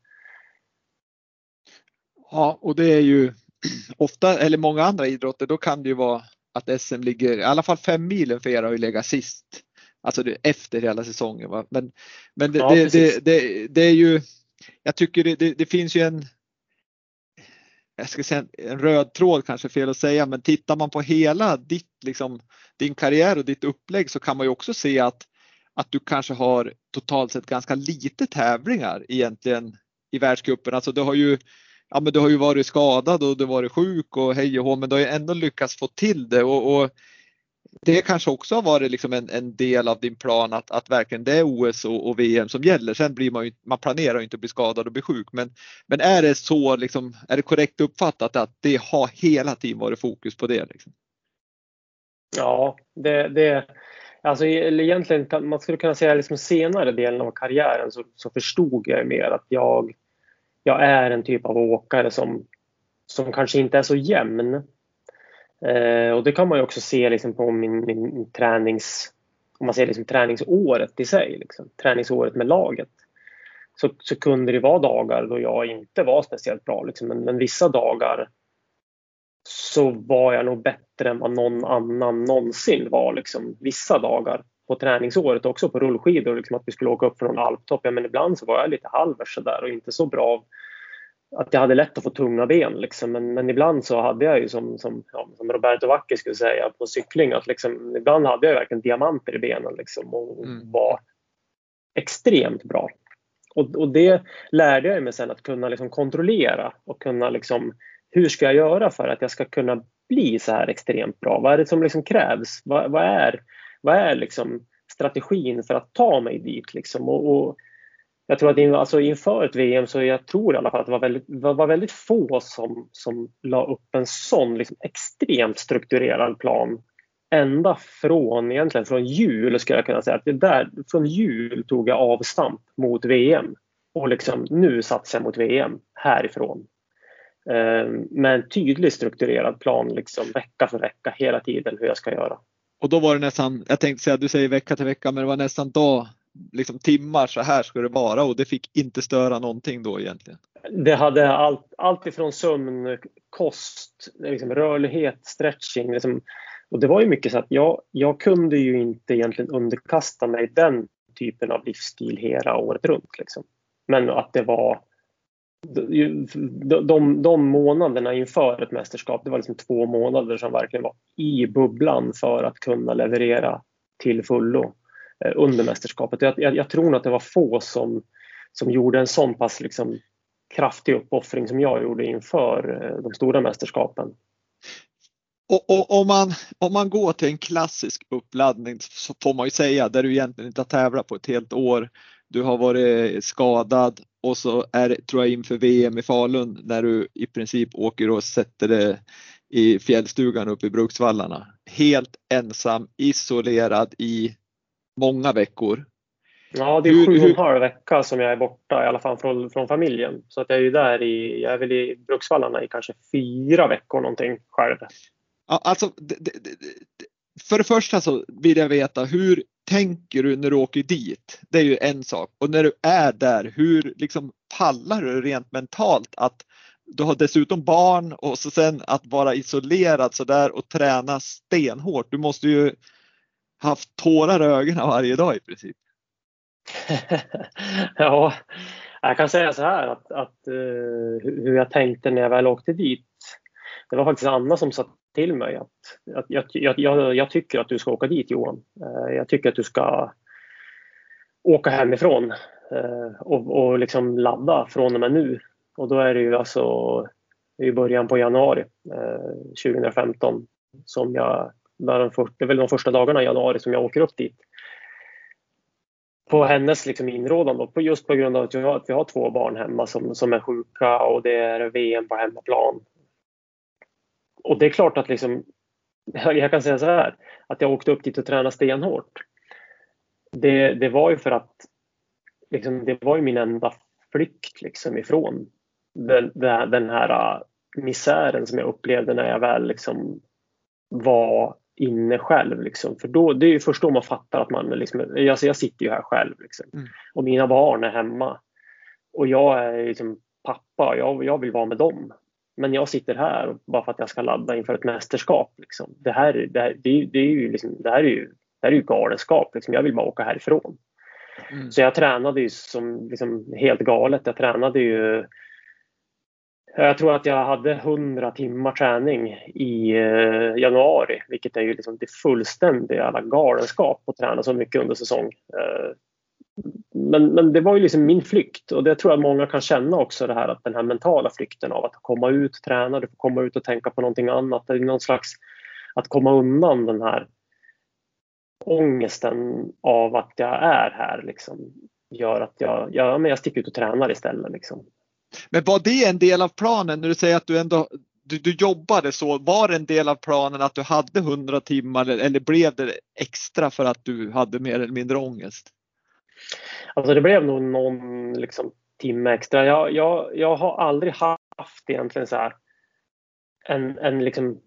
Ja, och det är ju ofta, eller många andra idrotter, då kan det ju vara att SM ligger, i alla fall fem milen för er har ju legat sist. Alltså det, efter hela säsongen. Va? Men, men det, ja, det, det, det, det, är ju, jag tycker det, det, finns ju en, jag ska säga en röd tråd kanske fel att säga, men tittar man på hela ditt, liksom, din karriär och ditt upplägg så kan man ju också se att att du kanske har totalt sett ganska lite tävlingar egentligen i världscupen. Alltså du har ju, ja, men du har ju varit skadad och du har varit sjuk och hej och hå, men du har ju ändå lyckats få till det och, och det kanske också har varit liksom en, en, del av din plan att, att verkligen det är OS och, och, VM som gäller. Sen blir man ju, man planerar ju inte att bli skadad och bli sjuk, men, men är det så liksom, är det korrekt uppfattat att det har hela tiden varit fokus på det? Liksom? Ja, det, det, Alltså, eller egentligen, man skulle kunna säga liksom senare delen av karriären så, så förstod jag mer att jag, jag är en typ av åkare som, som kanske inte är så jämn. Eh, och det kan man ju också se liksom på min, min tränings, om man ser liksom träningsåret i sig, liksom, träningsåret med laget. Så, så kunde det vara dagar då jag inte var speciellt bra. Liksom, men, men vissa dagar så var jag nog bättre än vad någon annan någonsin var liksom, vissa dagar på träningsåret också på rullskidor. Liksom att vi skulle åka upp från alptopp. Ja, men ibland så var jag lite halvers sådär och inte så bra att jag hade lätt att få tunga ben. Liksom. Men, men ibland så hade jag ju som, som, ja, som Roberto Vacchi skulle säga på cykling att liksom, ibland hade jag verkligen diamanter i benen liksom, och mm. var extremt bra. Och, och, det lärde jag mig sen att kunna liksom kontrollera och kunna liksom hur ska jag göra för att jag ska kunna bli så här extremt bra? Vad är det som liksom krävs? Vad, vad är, vad är liksom strategin för att ta mig dit? Liksom? Och, och, jag tror att in, alltså inför ett VM så jag tror i alla fall att det var väldigt, var väldigt få som, som la upp en sån liksom extremt strukturerad plan. Ända från, egentligen från jul skulle jag kunna säga. Att det där, från jul tog jag avstamp mot VM. Och liksom, nu satsar jag mot VM härifrån. Eh, med en tydlig strukturerad plan liksom vecka för vecka hela tiden hur jag ska göra. Och då var det nästan, jag tänkte säga du säger vecka till vecka men det var nästan dag liksom timmar så här ska det vara och det fick inte störa någonting då egentligen? Det hade allt, allt ifrån sömn, kost, liksom rörlighet, stretching. Liksom. Och det var ju mycket så att jag, jag kunde ju inte egentligen underkasta mig den typen av livsstil hela året runt. Liksom. Men att det var de, de, de månaderna inför ett mästerskap, det var liksom två månader som verkligen var i bubblan för att kunna leverera till fullo. Eh, under mästerskapet. Jag, jag, jag, tror nog att det var få som, som gjorde en sån pass liksom, kraftig uppoffring som jag gjorde inför eh, de stora mästerskapen. Och, och, om, man, om man går till en klassisk uppladdning så får man ju säga där du egentligen inte har tävlat på ett helt år. Du har varit skadad och så är det, tror jag inför VM i Falun när du i princip åker och sätter det i fjällstugan uppe i Bruksvallarna. Helt ensam, isolerad i många veckor. Ja, det är sju och en halv vecka som jag är borta i alla fall från, från familjen. Så att jag är ju där i, jag är väl i Bruksvallarna i kanske fyra veckor någonting själv. Ja, alltså, det, det, det, för det första så vill jag veta hur tänker du när du åker dit? Det är ju en sak. Och när du är där, hur liksom pallar du rent mentalt att du har dessutom barn och så sen att vara isolerad så där och träna stenhårt. Du måste ju haft tårar i ögonen varje dag i princip. ja, jag kan säga så här att, att uh, hur jag tänkte när jag väl åkte dit. Det var faktiskt Anna som satt till mig att, att jag, jag, jag, jag tycker att du ska åka dit Johan. Eh, jag tycker att du ska åka hemifrån eh, och, och liksom ladda från och med nu. Och då är det ju alltså i början på januari eh, 2015 som jag de för, det är väl de första dagarna i januari som jag åker upp dit. På hennes liksom inrådan då, just på grund av att, jag, att vi har två barn hemma som, som är sjuka och det är VM på hemmaplan. Och det är klart att liksom, jag kan säga så här, att jag åkte upp dit och tränade stenhårt. Det, det var ju för att liksom, det var ju min enda flykt liksom ifrån den, den här misären som jag upplevde när jag väl liksom var inne själv. Liksom. För då, det är ju först då man fattar att man liksom, alltså jag sitter ju här själv liksom. mm. och mina barn är hemma. Och jag är liksom pappa, jag, jag vill vara med dem. Men jag sitter här bara för att jag ska ladda inför ett mästerskap. Liksom. Det, här, det, här, det, det är ju liksom, det här är ju, det här är ju galenskap. Liksom. Jag vill bara åka härifrån. Mm. Så jag tränade ju som liksom helt galet. Jag tränade ju jag tror att jag hade 100 timmar träning i eh, januari, vilket är ju liksom det fullständiga alla galenskap att träna så mycket under säsong. Eh, men, men det var ju liksom min flykt och det tror jag många kan känna också det här att den här mentala flykten av att komma ut, träna, du får komma ut och tänka på någonting annat. Det är någon slags att komma undan den här ångesten av att jag är här liksom, gör att jag, jag, men jag sticker ut och tränar istället. Liksom. Men var det en del av planen när du säger att du ändå du, du jobbade så, var det en del av planen att du hade 100 timmar eller blev det extra för att du hade mer eller mindre ångest? Alltså det blev nog någon liksom, timme extra. Jag, jag, jag har aldrig haft egentligen så här en, en liksom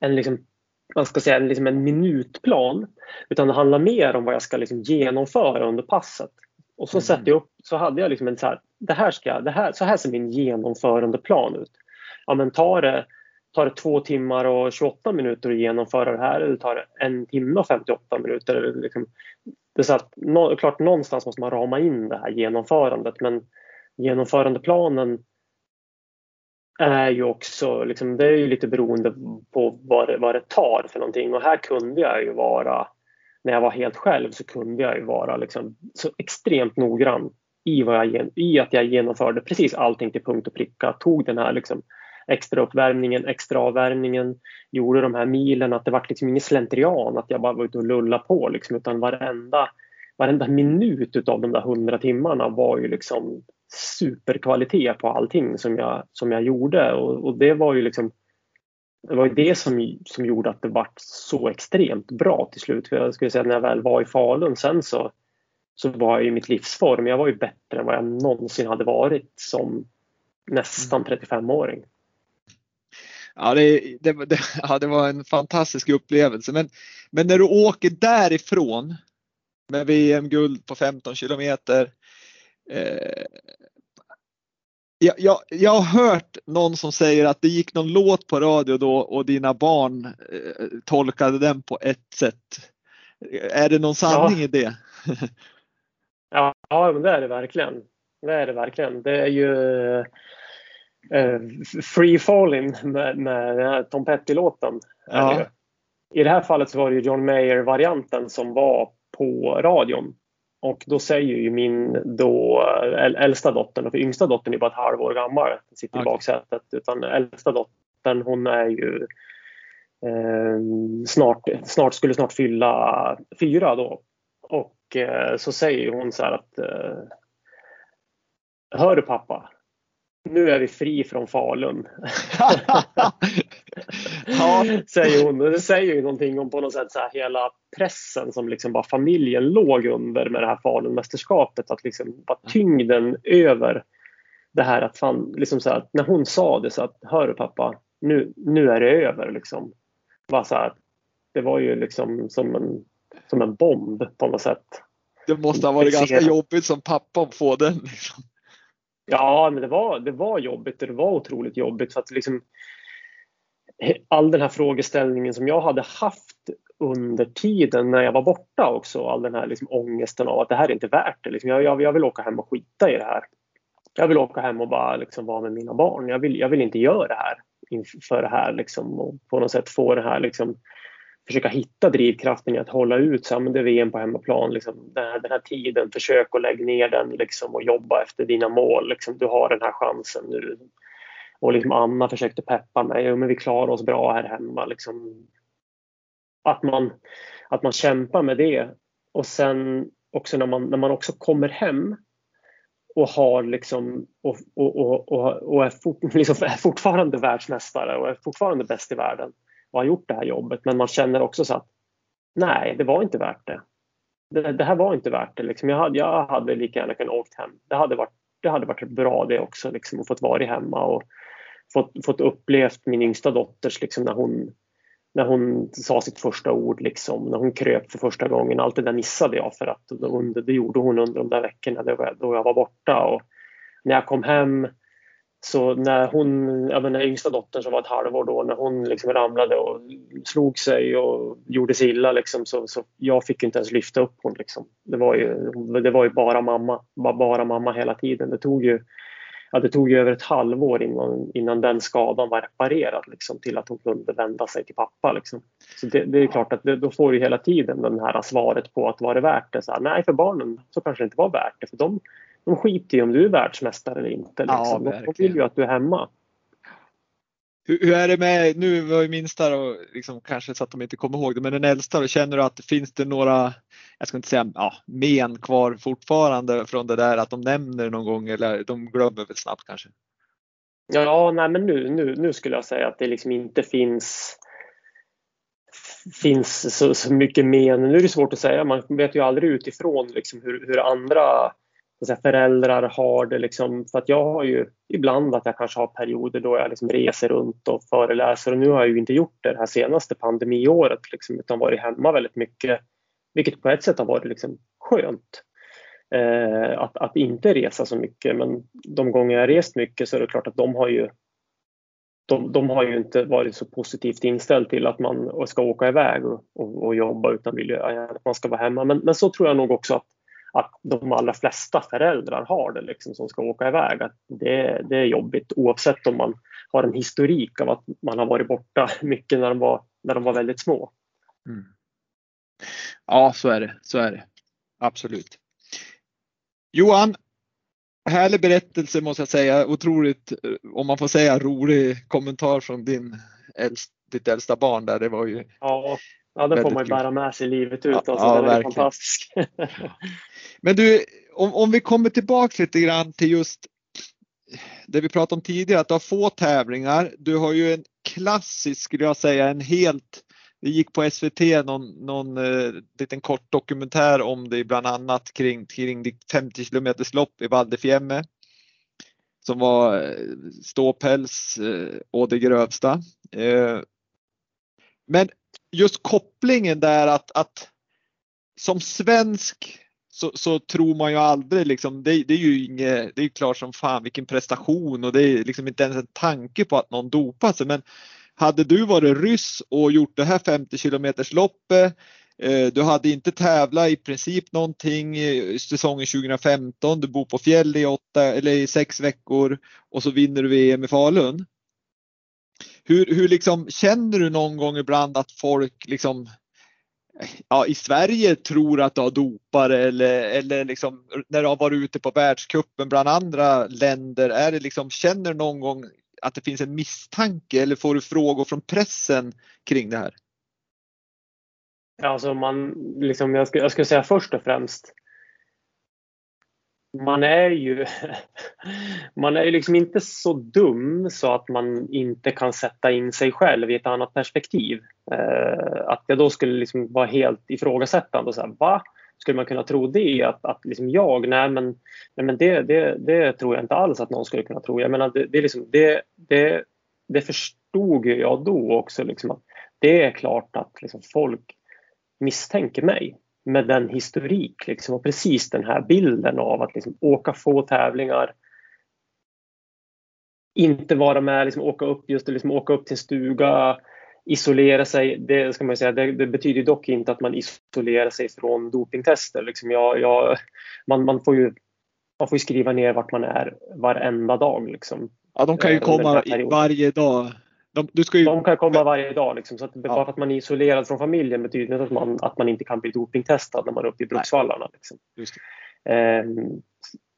en liksom, man ska säga en, liksom en minutplan utan det handlar mer om vad jag ska liksom genomföra under passet. Och så mm. sätter jag upp, så hade jag liksom en så här, det här ska, det här, så här ser min genomförandeplan ut. Ja men tar det, tar det två timmar och 28 minuter att genomföra det här eller tar det en timme och 58 minuter? Liksom, det är så att, no, klart någonstans måste man rama in det här genomförandet men genomförandeplanen är ju också, liksom, det är ju lite beroende på vad det, vad det tar för någonting och här kunde jag ju vara när jag var helt själv så kunde jag ju vara liksom så extremt noggrann i, vad jag, i att jag genomförde precis allting till punkt och pricka. Tog den här liksom extra uppvärmningen, extra avvärmningen, gjorde de här milen. Att det var liksom ingen slentrian att jag bara var ute och lulla på liksom, utan varenda varenda minut utav de där hundra timmarna var ju liksom superkvalitet på allting som jag, som jag gjorde och, och det var ju liksom det var ju det som, som gjorde att det var så extremt bra till slut. För jag skulle säga när jag väl var i Falun sen så, så var jag i mitt livsform. Jag var ju bättre än vad jag någonsin hade varit som nästan 35-åring. Ja det, det, det, ja, det var en fantastisk upplevelse. Men, men när du åker därifrån med VM-guld på 15 kilometer. Eh, jag, jag, jag, har hört någon som säger att det gick någon låt på radio då och dina barn eh, tolkade den på ett sätt. Är det någon sanning ja. i det? ja, ja, men det är det verkligen. Det är det verkligen. Det är ju Free Falling med, med Tom Petty-låten. Ja. I det här fallet så var det John Mayer-varianten som var på radion. Och då säger ju min då äldsta dotter, för yngsta dottern är bara ett halvår gammal, sitter okay. i baksätet. Utan äldsta dottern hon är ju eh, snart, snart, skulle snart fylla fyra då. Och eh, så säger hon så här att eh, Hör du pappa? Nu är vi fri från Falun. ja. säger hon. Det säger ju någonting om på något sätt så här, hela pressen som liksom bara familjen låg under med det här Falunmästerskapet. Att liksom bara tyngden över det här att fan, liksom så här, när hon sa det så att hör pappa, nu, nu är det över liksom. Bara så här, det var ju liksom som en, som en bomb på något sätt. Det måste ha varit ganska jobbigt som pappa att få den. Liksom. Ja, men det var, det var jobbigt och det var otroligt jobbigt för att liksom all den här frågeställningen som jag hade haft under tiden när jag var borta också, all den här liksom ångesten av att det här är inte värt det. Liksom jag, jag, jag vill åka hem och skita i det här. Jag vill åka hem och bara liksom vara med mina barn. Jag vill, jag vill inte göra det här inför det här liksom, och på något sätt få det här liksom, försöka hitta drivkraften i att hålla ut. Så, ja, men det är VM på hemmaplan. Liksom, den, här, den här tiden, försök att lägga ner den liksom, och jobba efter dina mål. Liksom, du har den här chansen nu. Och liksom Anna försökte peppa mig. Jo, men vi klarar oss bra här hemma. Liksom, att, man, att man kämpar med det. Och sen också när man, när man också kommer hem och har liksom och, och, och, och, och är, fort, liksom är fortfarande världsmästare och är fortfarande bäst i världen och har gjort det här jobbet. Men man känner också så att nej, det var inte värt det. Det, det här var inte värt det. Liksom. Jag, hade, jag hade lika gärna kunnat åkt hem. Det hade varit, det hade varit bra det också, liksom, att fått vara hemma och fått, fått upplevt min yngsta dotters, liksom, när, hon, när hon sa sitt första ord, liksom, när hon kröp för första gången. Allt det där missade jag för att under, det gjorde hon under de där veckorna då jag var borta. Och när jag kom hem så när hon, ja, men den yngsta dottern som var ett halvår då, när hon liksom ramlade och slog sig och gjorde sig illa liksom, så, så jag fick inte ens lyfta upp hon. Liksom. Det, var ju, det var ju bara mamma, bara, bara mamma hela tiden. Det tog ju, ja, det tog ju över ett halvår innan, innan den skadan var reparerad liksom, till att hon kunde vända sig till pappa. Liksom. Så det, det är klart att det, då får du hela tiden det här svaret på att var det värt det? Så här, nej, för barnen så kanske det inte var värt det. För de, de skiter ju om du är världsmästare eller inte. Liksom. Ja, de vill ju att du är hemma. Hur, hur, är det med, nu var ju minsta då, liksom, kanske så att de inte kommer ihåg det, men den äldsta då, känner du att finns det några, jag ska inte säga ja, men kvar fortfarande från det där att de nämner någon gång eller de glömmer väl snabbt kanske? Ja, nej men nu, nu, nu skulle jag säga att det liksom inte finns finns så, så mycket men. Nu är det svårt att säga, man vet ju aldrig utifrån liksom hur, hur andra säga, föräldrar har det. Liksom, för att jag har ju ibland att jag kanske har perioder då jag liksom reser runt och föreläser och nu har jag ju inte gjort det det här senaste pandemiåret liksom, utan varit hemma väldigt mycket. Vilket på ett sätt har varit liksom skönt. Eh, att, att inte resa så mycket men de gånger jag rest mycket så är det klart att de har ju de, de har ju inte varit så positivt inställd till att man ska åka iväg och, och, och jobba utan vill ju att man ska vara hemma. Men, men så tror jag nog också att att de allra flesta föräldrar har det liksom, som ska åka iväg. Att det, det är jobbigt oavsett om man har en historik av att man har varit borta mycket när de var, när de var väldigt små. Mm. Ja, så är det. Så är det. Absolut. Johan, härlig berättelse måste jag säga. Otroligt, om man får säga, rolig kommentar från din äldst, ditt äldsta barn där. Det var ju ja. Ja, den får man ju bära med sig livet ut. Alltså, ja, den är fantastisk. Men du, om, om vi kommer tillbaka lite grann till just det vi pratade om tidigare, att du har få tävlingar. Du har ju en klassisk, skulle jag säga, en helt det gick på SVT någon, någon eh, liten kort dokumentär om det bland annat kring, kring ditt 50 km lopp i Val Fiemme. Som var eh, ståpäls eh, och det grövsta. Eh, men just kopplingen där att, att som svensk så, så, tror man ju aldrig liksom, det, det är ju inget, det är ju klart som fan vilken prestation och det är liksom inte ens en tanke på att någon dopar sig. Men hade du varit ryss och gjort det här 50 kilometers loppet eh, du hade inte tävlat i princip någonting säsongen 2015. Du bor på fjäll i åtta eller i sex veckor och så vinner du VM i Falun. Hur, hur liksom känner du någon gång ibland att folk liksom ja, i Sverige tror att du har dopare eller, eller liksom, när du har varit ute på världskuppen bland andra länder, är det liksom, känner du någon gång att det finns en misstanke eller får du frågor från pressen kring det här? Alltså man, liksom, jag, skulle jag skulle säga först och främst man är ju man är liksom inte så dum så att man inte kan sätta in sig själv i ett annat perspektiv. Eh, att jag då skulle liksom vara helt ifrågasättande och säga va? Skulle man kunna tro det? Att, att liksom jag? Nej men, nej, men det, det, det tror jag inte alls att någon skulle kunna tro. Jag menar, det, det, liksom, det, det, det förstod jag då också. Liksom, att det är klart att liksom, folk misstänker mig med den historik liksom, och precis den här bilden av att liksom, åka få tävlingar inte vara med, liksom, åka upp just liksom, åka upp till stuga, isolera sig. Det, ska man säga, det, det, betyder dock inte att man isolerar sig från dopingtester. Liksom jag, jag, man, man, får ju, man får skriva ner vart man är varenda dag. Liksom, ja, de kan ju komma varje dag de, du ska ju... de kan komma varje dag. Liksom, så att bara för att man är isolerad från familjen betyder inte att man, att man inte kan bli dopingtestad när man är uppe i Bruksvallarna. Liksom. Um,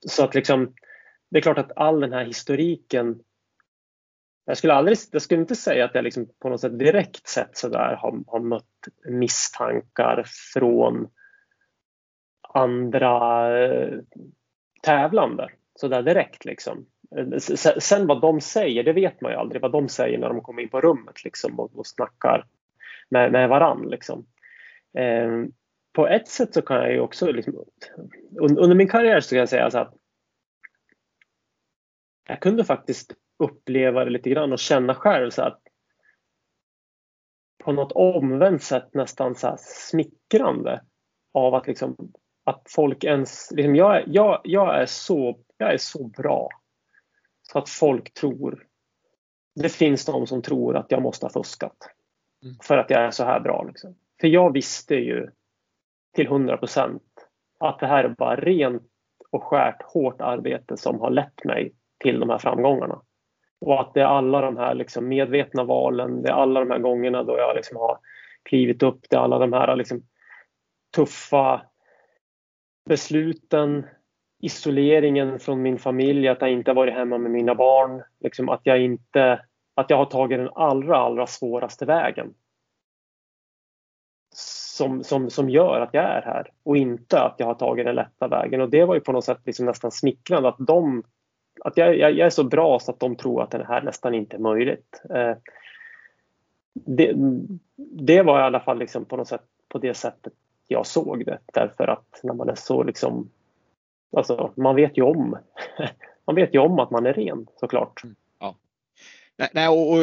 så att liksom, det är klart att all den här historiken jag skulle, aldrig, jag skulle inte säga att jag liksom på något sätt direkt sett så där har, har mött misstankar från andra eh, tävlande så där direkt. Liksom. Eh, sen vad de säger, det vet man ju aldrig vad de säger när de kommer in på rummet liksom, och, och snackar med, med varann. Liksom. Eh, på ett sätt så kan jag ju också, liksom, under min karriär så kan jag säga så att jag kunde faktiskt uppleva det lite grann och känna själv så att på något omvänt sätt nästan så smickrande av att liksom att folk ens, liksom jag, jag, jag, är så, jag är så bra så att folk tror. Det finns de som tror att jag måste ha fuskat mm. för att jag är så här bra. Liksom. För jag visste ju till 100 procent att det här är bara rent och skärt hårt arbete som har lett mig till de här framgångarna. Och att det är alla de här liksom medvetna valen, det är alla de här gångerna då jag liksom har klivit upp, det är alla de här liksom tuffa besluten, isoleringen från min familj, att jag inte varit hemma med mina barn. Liksom att, jag inte, att jag har tagit den allra, allra svåraste vägen. Som, som, som gör att jag är här och inte att jag har tagit den lätta vägen. Och det var ju på något sätt liksom nästan smickrande att de att jag, jag, jag, är så bra så att de tror att det här nästan inte är möjligt. Eh, det, det, var i alla fall liksom på något sätt på det sättet jag såg det. Därför att när man är så liksom Alltså, man vet ju om. man vet ju om att man är ren såklart. Mm, ja. Nej, nej och, och,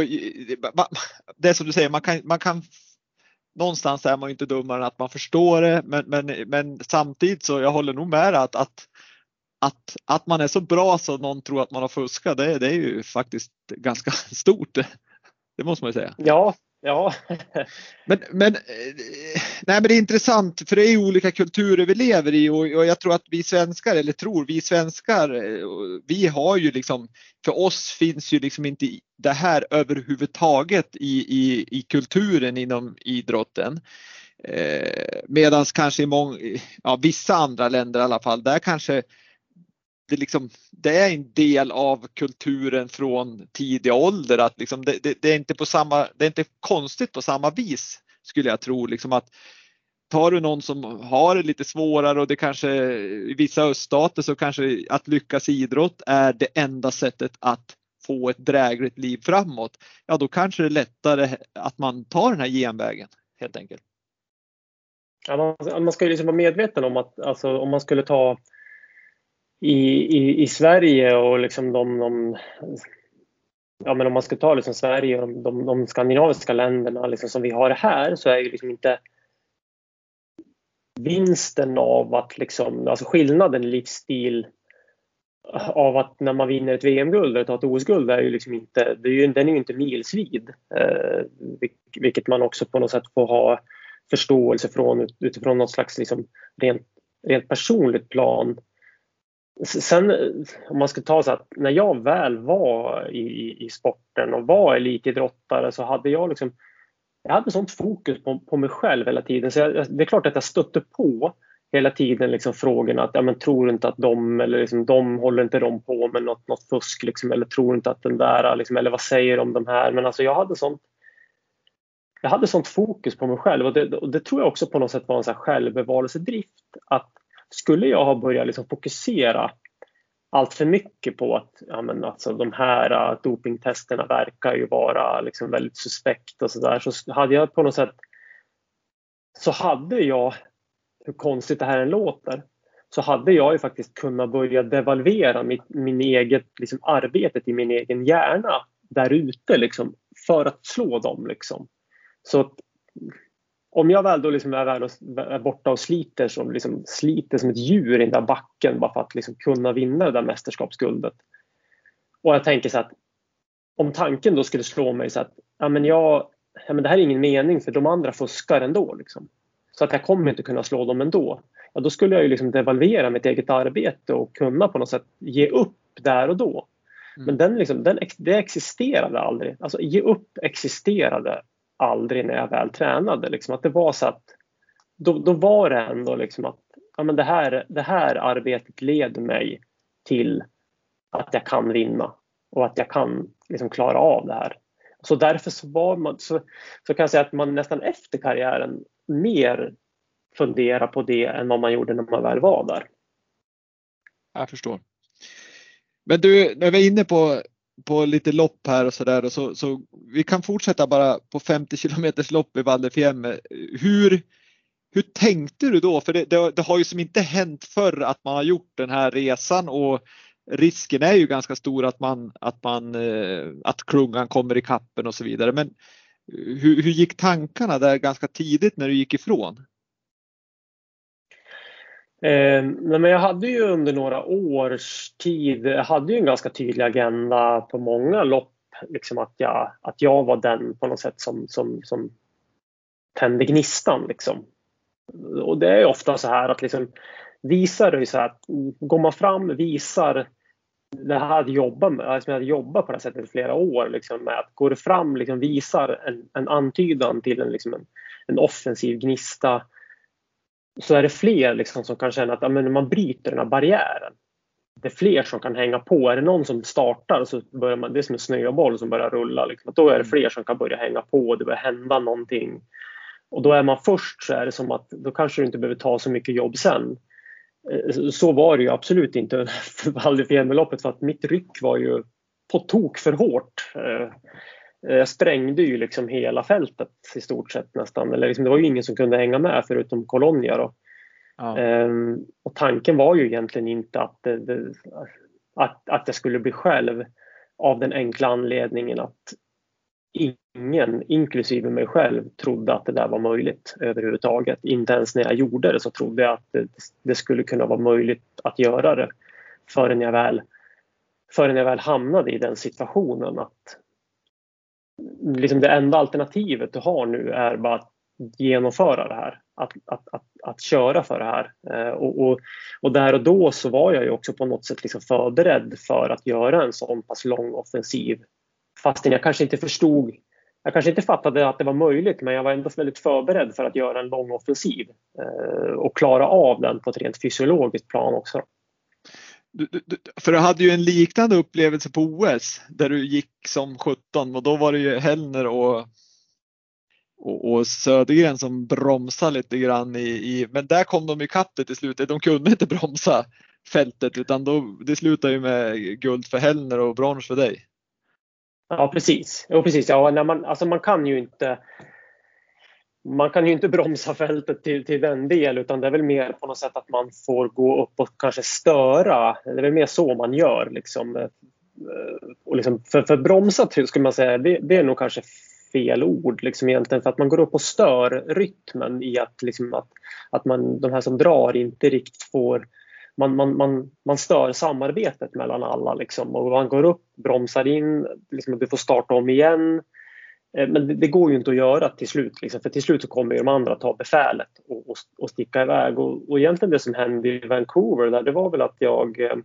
det är som du säger, man kan, man kan någonstans är man ju inte dummare än att man förstår det, men, men, men samtidigt så jag håller nog med att, att, att, att man är så bra så någon tror att man har fuskat, det, det är ju faktiskt ganska stort. Det måste man ju säga. Ja, Ja. men, men, eh, nej, men det är intressant för det är olika kulturer vi lever i och, och, jag tror att vi svenskar, eller tror vi svenskar, eh, vi har ju liksom, för oss finns ju liksom inte det här överhuvudtaget i, i, i kulturen inom idrotten. Eh, Medan kanske i många, ja, vissa andra länder i alla fall, där kanske det, liksom, det är en del av kulturen från tidig ålder att liksom det, det, det, är inte på samma, det är inte konstigt på samma vis skulle jag tro. Liksom att tar du någon som har det lite svårare och det kanske i vissa öststater så kanske att lyckas i idrott är det enda sättet att få ett drägligt liv framåt. Ja, då kanske det är lättare att man tar den här genvägen helt enkelt. Ja, man, man ska ju liksom vara medveten om att alltså, om man skulle ta i, i, i Sverige och liksom de, de ja, men om man ska ta liksom Sverige och de, de skandinaviska länderna liksom som vi har här så är ju liksom inte vinsten av att liksom, alltså skillnaden i livsstil av att när man vinner ett VM-guld eller tar ett OS-guld är ju liksom inte, det är ju, den är ju inte milsvid. Eh, vilket man också på något sätt får ha förståelse från utifrån något slags liksom rent, rent personligt plan. Sen eh, om man ska ta så att när jag väl var i, i sporten och var elitidrottare så hade jag liksom jag hade sånt fokus på, på mig själv hela tiden. Så jag, det är klart att jag stötte på hela tiden liksom frågorna att ja, men tror inte att de eller liksom, de håller inte de på med något, något fusk liksom, eller tror inte att den där liksom, eller vad säger de de här? Men alltså jag hade sånt jag hade sånt fokus på mig själv och det, och det tror jag också på något sätt var en så här självbevarelsedrift att skulle jag ha börjat liksom fokusera allt för mycket på att ja, men alltså, de här uh, dopingtesterna verkar ju vara liksom väldigt suspekt och sådär så hade jag på något sätt så hade jag, hur konstigt det här än låter, så hade jag ju faktiskt kunnat börja devalvera mitt, min eget liksom, arbetet i min egen hjärna där ute liksom, för att slå dem. Liksom. Så om jag väl då liksom är, väl är borta och sliter som, liksom, sliter som ett djur i den där backen bara för att liksom kunna vinna det där mästerskapsguldet. Och jag tänker så att om tanken då skulle slå mig så att ja, men jag, ja, men det här är ingen mening för de andra fuskar ändå. Liksom. Så att jag kommer inte kunna slå dem ändå. Ja, då skulle jag ju liksom devalvera mitt eget arbete och kunna på något sätt ge upp där och då. Mm. Men den, liksom, den, det existerade aldrig. Alltså ge upp existerade aldrig när jag väl tränade. Liksom, att det var så att då, då var det ändå liksom att ja, men det, här, det här arbetet leder mig till att jag kan vinna och att jag kan liksom klara av det här. Så därför så, var man, så, så kan jag säga att man nästan efter karriären mer funderar på det än vad man gjorde när man väl var där. Jag förstår. Men du, när vi är inne på på lite lopp här och så där. Så, så vi kan fortsätta bara på 50 kilometers lopp i Val Hur, hur tänkte du då? För det, det, det, har ju som inte hänt förr att man har gjort den här resan och risken är ju ganska stor att man att man eh, att klungan kommer i kappen och så vidare. Men eh, hur, hur gick tankarna där ganska tidigt när du gick ifrån? Eh, men jag hade ju under några års tid hade ju en ganska tydlig agenda på många lopp. Liksom att, jag, att jag var den på något sätt som, som, som tände gnistan. Liksom. Och det är ofta så här att liksom, visar det så här att mm, går man fram, visar det här att jobba med, alltså jag hade jobbat på det här sättet i flera år. Liksom, med att går du fram, liksom, visar en, en antydan till en, liksom, en, en offensiv gnista så är det fler liksom som kan känna att ja, men man bryter den här barriären. Det är fler som kan hänga på. Är det någon som startar så börjar man, det är som en snöboll som börjar rulla. Liksom. Då är det mm. fler som kan börja hänga på och det börjar hända någonting. Och då är man först så är det som att då kanske du inte behöver ta så mycket jobb sen. Eh, så var det ju absolut inte för Val för att mitt ryck var ju på tok för hårt. Eh, jag sprängde ju liksom hela fältet i stort sett nästan. Eller liksom, det var ju ingen som kunde hänga med förutom Colonia. Då. Ja. Ehm, och tanken var ju egentligen inte att, det, det, att, att jag skulle bli själv av den enkla anledningen att ingen, inklusive mig själv, trodde att det där var möjligt överhuvudtaget. Inte ens när jag gjorde det så trodde jag att det, det skulle kunna vara möjligt att göra det förrän jag väl, förrän jag väl hamnade i den situationen att liksom det enda alternativet du har nu är bara att genomföra det här. Att, att, att, att köra för det här. Eh, och, och, och, där och då så var jag ju också på något sätt liksom förberedd för att göra en sån pass lång offensiv. Fastän jag kanske inte förstod jag kanske inte fattade att det var möjligt men jag var ändå väldigt förberedd för att göra en lång offensiv eh, och klara av den på ett rent fysiologiskt plan också. Du, du, för du hade ju en liknande upplevelse på OS där du gick som 17 och då var det ju Hellner och och, och Södergren som bromsade lite grann i, i, men där kom de ikapp det till slut. De kunde inte bromsa fältet utan då, det slutade ju med guld för Hellner och brons för dig. Ja precis. Jo, precis. Ja, när man, alltså man kan ju inte man kan ju inte bromsa fältet till, till den del utan det är väl mer på något sätt att man får gå upp och kanske störa. Det är väl mer så man gör. Liksom. Eh, och liksom för, för bromsa skulle man säga, det, det, är nog kanske fel ord liksom egentligen för att man går upp och stör rytmen i att, liksom att, att man, de här som drar inte riktigt får man, man, man, man stör samarbetet mellan alla liksom, och man går upp, bromsar in, liksom, du får starta om igen. Eh, men det, det, går ju inte att göra till slut liksom, för till slut så kommer de andra ta befälet och, och, och sticka iväg. Och, och egentligen det som hände i Vancouver där, det var väl att jag eh,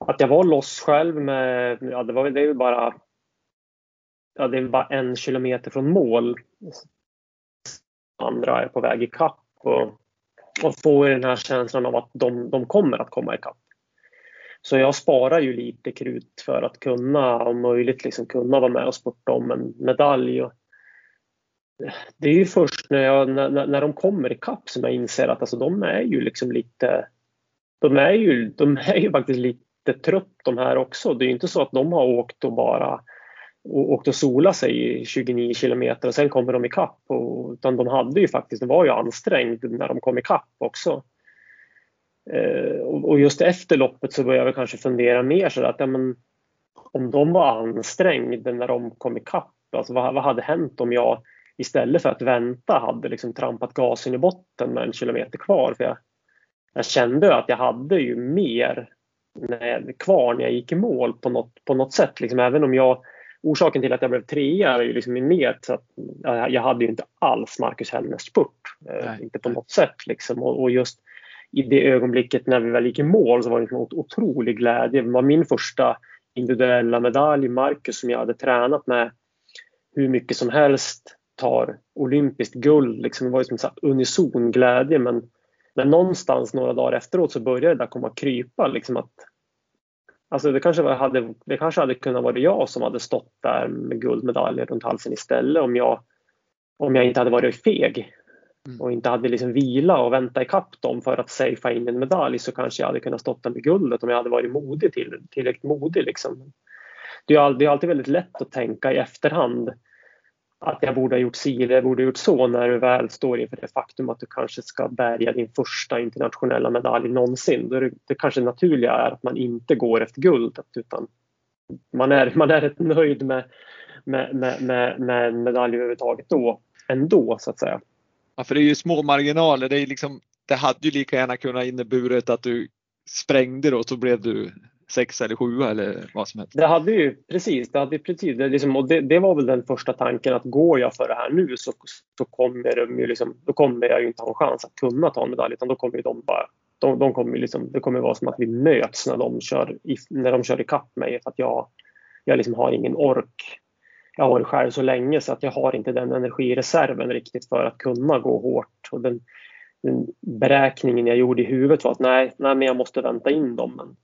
att jag var loss själv med, ja det var det är bara ja, det är bara en kilometer från mål. Andra är på väg i kapp och och får den här känslan av att de, de kommer att komma ikapp. Så jag sparar ju lite krut för att kunna, om möjligt, liksom kunna vara med och spurta om en medalj. Och det är ju först när, jag, när, när de kommer ikapp som jag inser att alltså, de är ju liksom lite... De är ju, de är ju faktiskt lite trött de här också. Det är ju inte så att de har åkt och bara och och sola sig i 29 kilometer och sen kommer de ikapp. Och, utan de hade ju faktiskt, det var ju ansträngt när de kom ikapp också. Eh, och just efter loppet så började jag kanske fundera mer så att ja, men, om de var ansträngda när de kom ikapp, alltså vad, vad hade hänt om jag istället för att vänta hade liksom trampat gasen i botten med en kilometer kvar? För jag, jag kände att jag hade ju mer när, kvar när jag gick i mål på något, på något sätt. Liksom, även om jag orsaken till att jag blev trea är ju liksom mer så att jag hade ju inte alls Marcus Hellners spurt. Eh, inte på något sätt liksom. Och, och, just i det ögonblicket när vi väl gick i mål så var det liksom en otrolig glädje. Det var min första individuella medalj. Marcus som jag hade tränat med hur mycket som helst tar olympiskt guld. Liksom, det var ju som en unison glädje men, men någonstans några dagar efteråt så började det där komma krypa. Liksom att Alltså det, kanske hade, det kanske hade kunnat vara jag som hade stått där med guldmedaljer runt halsen istället om jag, om jag inte hade varit feg. Mm. och inte hade liksom vila och vänta ikapp dem för att safea in en medalj så kanske jag hade kunnat stått där med guldet om jag hade varit modig till, tillräckligt modig. Liksom. Det, är alltid, det är alltid väldigt lätt att tänka i efterhand att jag borde ha gjort si eller jag borde ha gjort så när du väl står inför det faktum att du kanske ska bärga din första internationella medalj någonsin. Då är det, det kanske naturliga är att man inte går efter guldet utan man är, man är rätt nöjd med, med, med, med, med en medalj överhuvudtaget då ändå så att säga. Ja, för det är ju små marginaler. Det, är liksom, det hade ju lika gärna kunnat inneburit att du sprängde då så blev du sex eller sju eller vad som helst. Det hade ju precis, det, hade precis det, liksom, och det, det, var väl den första tanken att går jag för det här nu så, så kommer, de ju liksom, då kommer jag ju inte ha en chans att kunna ta en medalj utan då kommer ju de bara de, de kommer liksom, det kommer vara som att vi möts när de kör, i, när de kör ikapp mig för att jag, jag liksom har ingen ork. Jag har varit själv så länge så att jag har inte den energireserven riktigt för att kunna gå hårt. Och den, den beräkningen jag gjorde i huvudet var att nej, nej men jag måste vänta in dem. Men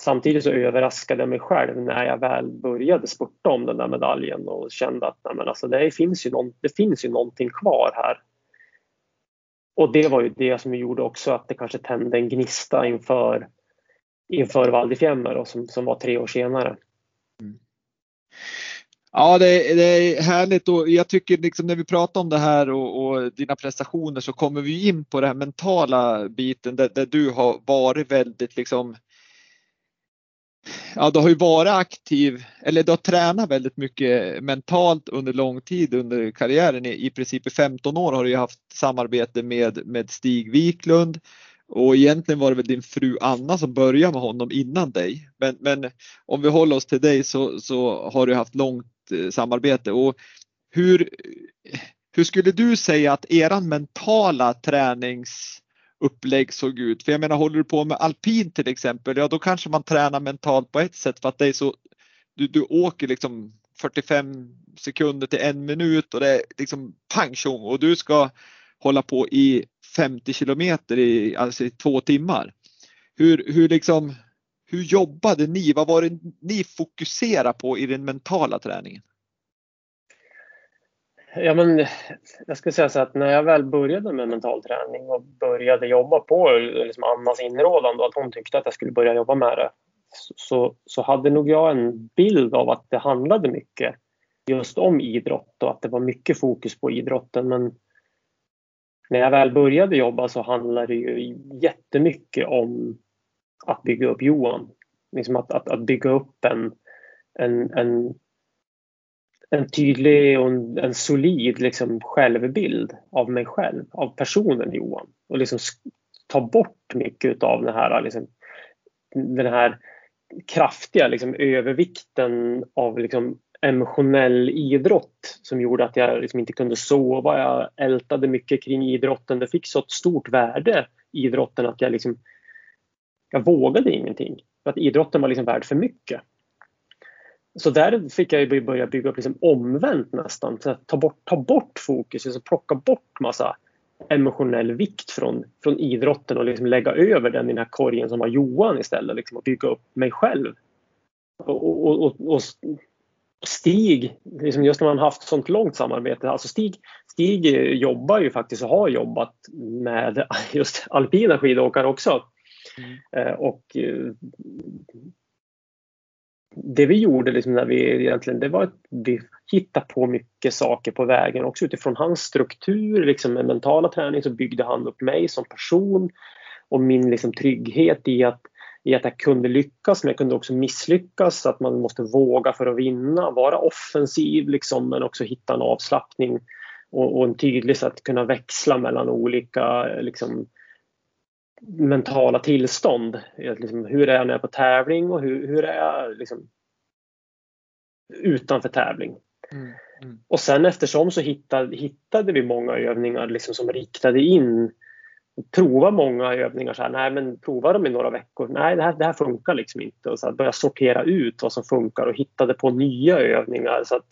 Samtidigt så överraskade jag mig själv när jag väl började spurta om den där medaljen och kände att nej, men alltså, det, finns ju någon, det finns ju någonting kvar här. Och det var ju det som gjorde också att det kanske tände en gnista inför, inför Val di som, som var tre år senare. Mm. Ja, det, det, är härligt och jag tycker liksom när vi pratar om det här och, och, dina prestationer så kommer vi in på den här mentala biten där, där du har varit väldigt liksom ja, du har ju varit aktiv eller du har tränat väldigt mycket mentalt under lång tid under karriären. I, i princip i 15 år har du ju haft samarbete med, med Stig Wiklund och egentligen var det väl din fru Anna som började med honom innan dig. Men, men om vi håller oss till dig så, så har du haft långt Eh, samarbete och hur, hur skulle du säga att eran mentala träningsupplägg såg ut. För jag menar håller du på med alpin till exempel, ja då kanske man tränar mentalt på ett sätt för att det är så, du, du åker liksom 45 sekunder till en minut och det är liksom pang tjong och du ska hålla på i 50 kilometer i, alltså i två timmar. Hur, hur, liksom, hur jobbade ni? Vad var det ni fokuserade på i den mentala träningen? Ja, men jag skulle säga så att när jag väl började med mental träning och började jobba på liksom Annas inrådan, att hon tyckte att jag skulle börja jobba med det, så, så hade nog jag en bild av att det handlade mycket just om idrott och att det var mycket fokus på idrotten. Men när jag väl började jobba så handlade det ju jättemycket om att bygga upp Johan. Liksom att, att, att bygga upp en, en, en, en tydlig och en, en solid liksom självbild av mig själv, av personen Johan. Och liksom ta bort mycket av den här, liksom, den här kraftiga liksom, övervikten av liksom, emotionell idrott som gjorde att jag liksom inte kunde sova. Jag ältade mycket kring idrotten. Det fick så ett stort värde, idrotten, att jag, liksom, jag vågade ingenting. För att idrotten var liksom värd för mycket. Så där fick jag börja bygga upp liksom omvänt nästan. Så ta, bort, ta bort fokus, alltså plocka bort massa emotionell vikt från, från idrotten och liksom lägga över den i den här korgen som var Johan istället. Liksom, och bygga upp mig själv. Och, och, och, och Stig, liksom just när man haft sånt långt samarbete, alltså Stig, Stig jobbar ju faktiskt och har jobbat med just alpina skidåkare också. Mm. Eh, och eh, det vi gjorde liksom när vi egentligen, det var att vi hittade på mycket saker på vägen också utifrån hans struktur, liksom med mentala träning så byggde han upp mig som person och min liksom trygghet i att, i att jag kunde lyckas men jag kunde också misslyckas, att man måste våga för att vinna, vara offensiv liksom, men också hitta en avslappning och, och en tydlig sätt att kunna växla mellan olika eh, liksom, mentala tillstånd. Liksom, hur är jag när jag är på tävling och hur, hur är jag liksom, utanför tävling. Mm, mm. Och sen eftersom så hittade, hittade vi många övningar liksom som riktade in prova många övningar. Så här, nej, men prova dem i några veckor. Nej, det här, det här funkar liksom inte. Och så börja sortera ut vad som funkar och hittade på nya övningar. Så att,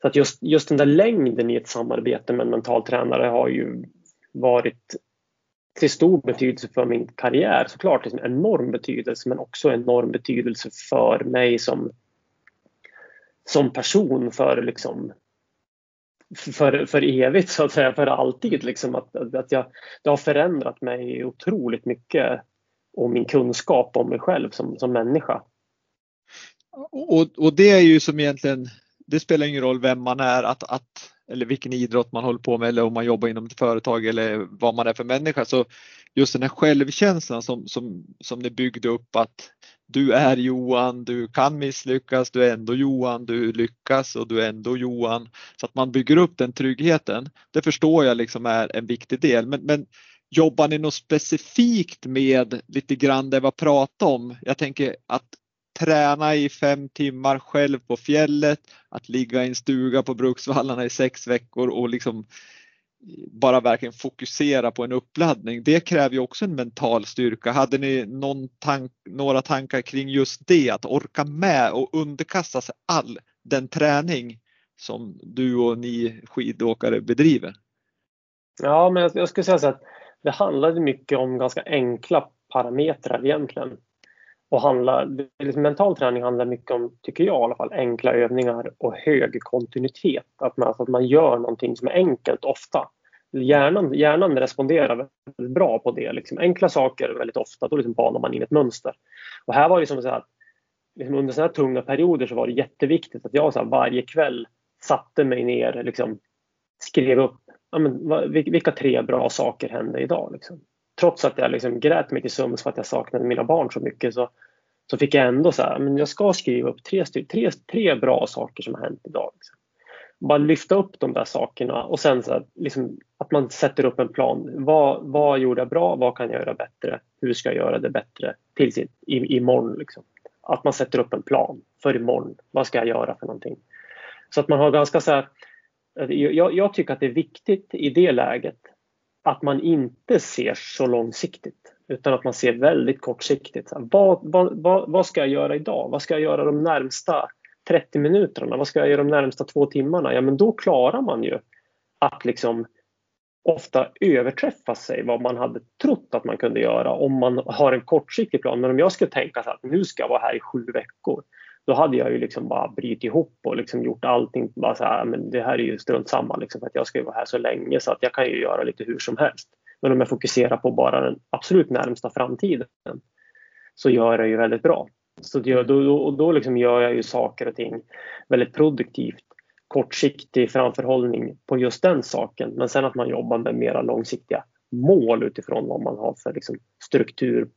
så att just, just den där längden i ett samarbete med en mental tränare har ju varit till stor betydelse för min karriär. Såklart liksom enorm betydelse men också enorm betydelse för mig som, som person för liksom för, för evigt så att säga, för alltid. Liksom, att, att jag, det har förändrat mig otroligt mycket och min kunskap om mig själv som, som människa. Och, och det är ju som egentligen, det spelar ingen roll vem man är, att, att eller vilken idrott man håller på med eller om man jobbar inom ett företag eller vad man är för människa. Så just den här självkänslan som, som, som ni byggde upp att du är Johan, du kan misslyckas, du är ändå Johan, du lyckas och du är ändå Johan. Så att man bygger upp den tryggheten. Det förstår jag liksom är en viktig del. Men, men jobbar ni något specifikt med lite grann det vi har pratat om? Jag tänker att träna i fem timmar själv på fjället, att ligga i en stuga på Bruksvallarna i sex veckor och liksom bara verkligen fokusera på en uppladdning. Det kräver ju också en mental styrka. Hade ni någon tank, några tankar kring just det, att orka med och underkasta sig all den träning som du och ni skidåkare bedriver? Ja, men jag skulle säga så att det handlade mycket om ganska enkla parametrar egentligen och handlar, liksom mental träning handlar mycket om, tycker jag i alla fall, enkla övningar och hög kontinuitet. Att man, alltså att man gör någonting som är enkelt ofta. Hjärnan, hjärnan responderar väldigt bra på det. Liksom enkla saker väldigt ofta, då liksom banar man in ett mönster. Och här var det som så här, liksom under sådana här tunga perioder så var det jätteviktigt att jag så här, varje kväll satte mig ner, liksom, skrev upp ja, men, vilka tre bra saker hände idag. Liksom trots att jag liksom grät mig till sömns för att jag saknade mina barn så mycket så, så fick jag ändå så här, men jag ska skriva upp tre, tre, tre bra saker som har hänt idag. Liksom. Bara lyfta upp de där sakerna och sen så här, liksom, att man sätter upp en plan. Vad, vad gjorde jag bra? Vad kan jag göra bättre? Hur ska jag göra det bättre till sin, i, imorgon? Liksom. Att man sätter upp en plan för imorgon. Vad ska jag göra för någonting? Så att man har ganska så här, jag, jag tycker att det är viktigt i det läget att man inte ser så långsiktigt utan att man ser väldigt kortsiktigt. Vad, vad, vad, vad, ska jag göra idag? Vad ska jag göra de närmsta 30 minuterna? Vad ska jag göra de närmsta två timmarna? Ja, men då klarar man ju att liksom ofta överträffa sig vad man hade trott att man kunde göra om man har en kortsiktig plan. Men om jag skulle tänka så att nu ska jag vara här i sju veckor då hade jag ju liksom bara brutit ihop och liksom gjort allting. Bara så här, men det här är ju strunt samma liksom, för att jag ska ju vara här så länge så att jag kan ju göra lite hur som helst. Men om jag fokuserar på bara den absolut närmsta framtiden så gör jag det ju väldigt bra. Så då, då, då liksom gör jag ju saker och ting väldigt produktivt kortsiktig framförhållning på just den saken. Men sen att man jobbar med mera långsiktiga mål utifrån vad man har för liksom struktur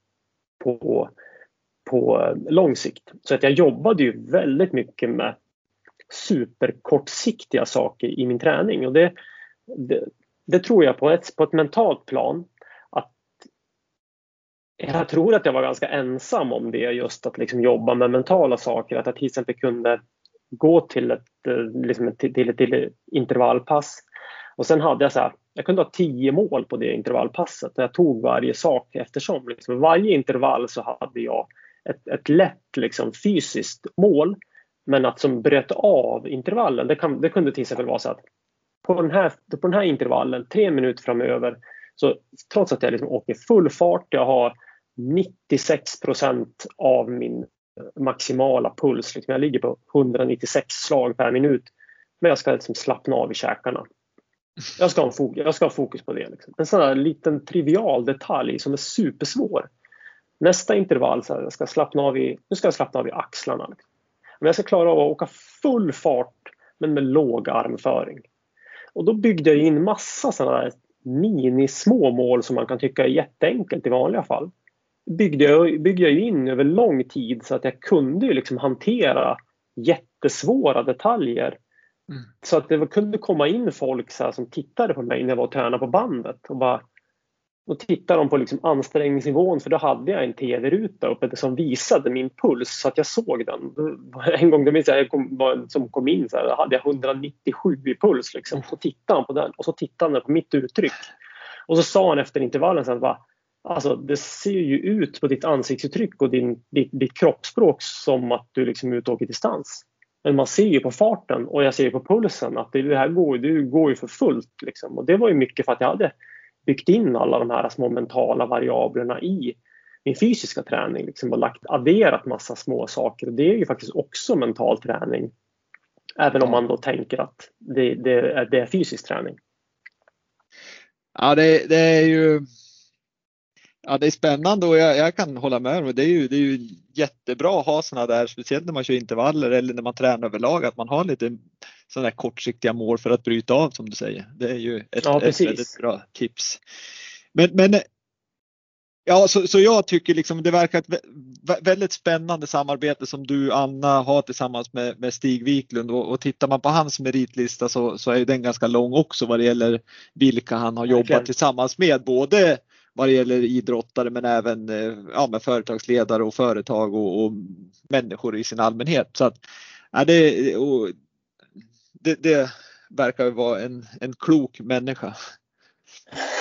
på, på lång sikt. Så att jag jobbade ju väldigt mycket med superkortsiktiga saker i min träning och det, det, det tror jag på ett, på ett mentalt plan att jag tror att jag var ganska ensam om det just att liksom jobba med mentala saker. Att jag till exempel kunde gå till ett, eh, liksom ett, till, ett, till ett intervallpass och sen hade jag så här, jag kunde ha tio mål på det intervallpasset och jag tog varje sak eftersom. Liksom, varje intervall så hade jag ett, ett lätt liksom, fysiskt mål men att som bröt av intervallen. Det, kan, det kunde till exempel vara så att på den här, på den här intervallen, tre minuter framöver, så trots att jag liksom åker full fart, jag har 96 procent av min maximala puls. Liksom jag ligger på 196 slag per minut. Men jag ska liksom slappna av i käkarna. Jag ska ha, fokus, jag ska ha fokus på det. Liksom. En sån här liten trivial detalj som är supersvår. Nästa intervall, så här, jag ska slappna av i, nu ska jag slappna av i axlarna. Liksom. Men jag ska klara av att åka full fart men med låg armföring. Och då byggde jag in massa sådana där mini-små mål som man kan tycka är jätteenkelt i vanliga fall. Byggde jag, byggde jag in över lång tid så att jag kunde liksom hantera jättesvåra detaljer Mm. Så att det kunde komma in folk så som tittade på mig när jag var och tränade på bandet och bara då tittade de på liksom ansträngningsnivån för då hade jag en tv-ruta uppe som visade min puls så att jag såg den. En gång minns jag, jag kom, som kom in så här, hade jag 197 i puls. Liksom. Så tittade han på den och så tittade han på mitt uttryck. Och så sa han efter intervallen så här, alltså, det ser ju ut på ditt ansiktsuttryck och din, ditt, ditt kroppsspråk som att du liksom är ute och åker distans. Men man ser ju på farten och jag ser ju på pulsen att det här går, det går ju för fullt. Liksom. Och det var ju mycket för att jag hade byggt in alla de här små mentala variablerna i min fysiska träning liksom, och lagt, adderat massa små saker. Och det är ju faktiskt också mental träning. Även om man då tänker att det, det, är, det är fysisk träning. Ja, det, det är ju Ja, det är spännande och jag, jag kan hålla med. Det är, ju, det är ju jättebra att ha sådana där, speciellt när man kör intervaller eller när man tränar överlag, att man har lite sådana där kortsiktiga mål för att bryta av som du säger. Det är ju ett, ja, ett väldigt bra tips. Men, men Ja, så, så jag tycker liksom det verkar ett väldigt spännande samarbete som du Anna har tillsammans med, med Stig Wiklund och, och tittar man på hans meritlista så, så är den ganska lång också vad det gäller vilka han har jobbat tillsammans med. Både vad det gäller idrottare men även eh, ja, med företagsledare och företag och, och människor i sin allmänhet. Så att, ja, det, det, det verkar vara en, en klok människa.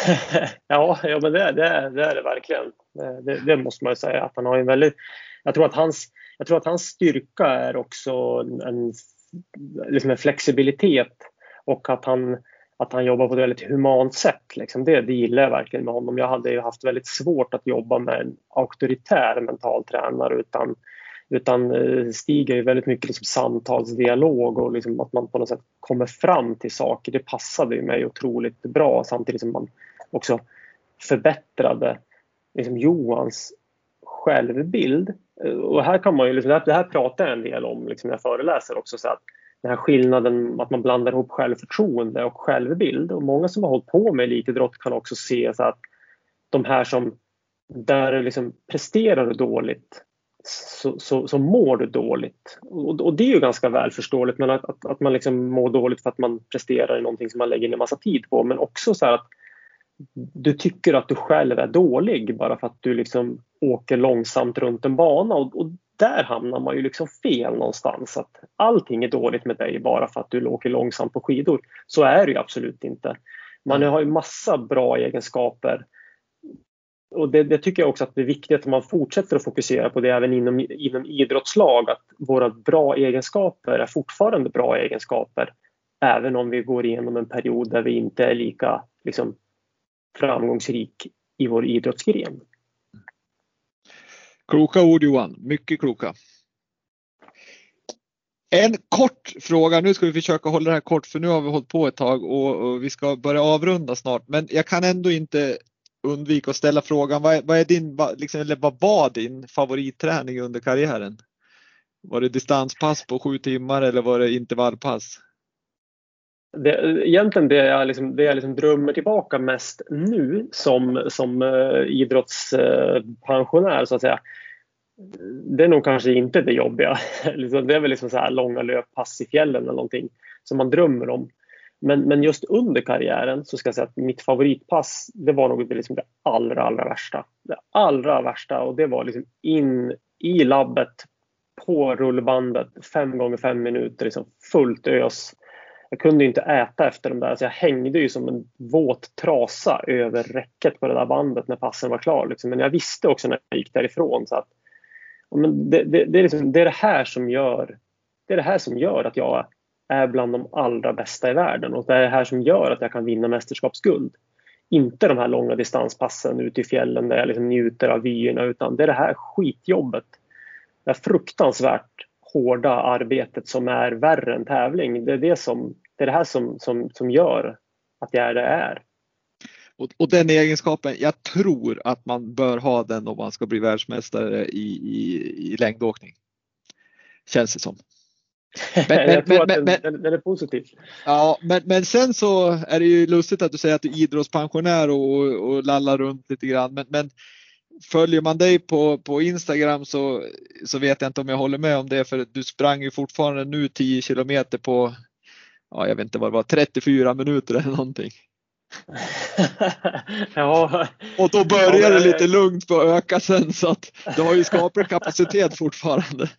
ja, ja men det, det, det är det verkligen. Det, det, måste man ju säga att han har en väldigt. Jag tror att hans, jag tror att hans styrka är också en, liksom en flexibilitet och att han att han jobbar på ett väldigt humant sätt. Liksom. Det, det gillar jag verkligen med honom. Jag hade ju haft väldigt svårt att jobba med en auktoritär mental tränare utan, utan eh, Stig är ju väldigt mycket liksom samtalsdialog och liksom att man på något sätt kommer fram till saker. Det passade ju mig otroligt bra samtidigt som man också förbättrade liksom Johans självbild. Eh, och här kan man ju, liksom, det här pratar jag en del om liksom när jag föreläser också. Så att den här skillnaden att man blandar ihop självförtroende och självbild. Och många som har hållit på med elitidrott kan också se så att de här som där liksom presterar du dåligt så, så, så mår du dåligt. Och, och, det är ju ganska välförståeligt men att, att, att, man liksom mår dåligt för att man presterar i någonting som man lägger ner massa tid på men också så att du tycker att du själv är dålig bara för att du liksom åker långsamt runt en bana och, och där hamnar man ju liksom fel någonstans. Att allting är dåligt med dig bara för att du åker långsamt på skidor. Så är det ju absolut inte. Man har ju massa bra egenskaper. Och det, det, tycker jag också att det är viktigt att man fortsätter att fokusera på det även inom, inom idrottslag. Att våra bra egenskaper är fortfarande bra egenskaper. Även om vi går igenom en period där vi inte är lika liksom, framgångsrik i vår idrottsgren. Kloka ord Johan, mycket kloka. En kort fråga, nu ska vi försöka hålla det här kort för nu har vi hållit på ett tag och, och vi ska börja avrunda snart. Men jag kan ändå inte undvika att ställa frågan, vad vad är din, liksom, eller vad var din favoritträning under karriären? Var det distanspass på sju timmar eller var det intervallpass? Det, egentligen det jag, liksom, det jag liksom drömmer tillbaka mest nu som, som uh, idrottspensionär så att säga. Det är nog kanske inte det jobbiga. Liksom, det är väl liksom så här långa löppass i fjällen eller någonting som man drömmer om. Men, men just under karriären så ska jag säga att mitt favoritpass det var nog liksom det allra, allra värsta. Det allra värsta och det var liksom in i labbet på rullbandet fem gånger fem minuter, liksom fullt ös. Jag kunde inte äta efter de där, så jag hängde ju som en våt trasa över räcket på det där bandet när passen var klar. Liksom. Men jag visste också när jag gick därifrån så att men det, det, det, är liksom, det, är det här som gör det är det här som gör att jag är bland de allra bästa i världen och det är det här som gör att jag kan vinna mästerskapsguld. Inte de här långa distanspassen ute i fjällen där jag liksom njuter av vyerna utan det är det här skitjobbet. Det här fruktansvärt hårda arbetet som är värre än tävling. Det är det, som, det, är det här som, som, som gör att jag är det är. Och, och, den egenskapen, jag tror att man bör ha den om man ska bli världsmästare i, i, i längdåkning. Känns det som. Men, jag tror men, att den, den, är positiv. Ja, men, men sen så är det ju lustigt att du säger att du är idrottspensionär och, och lallar runt lite grann. Men, men följer man dig på, på Instagram så, så vet jag inte om jag håller med om det för du sprang ju fortfarande nu 10 kilometer på, ja jag vet inte vad det var, 34 minuter eller någonting. ja. Och då börjar det lite lugnt på att öka sen så att du har ju skaplig kapacitet fortfarande.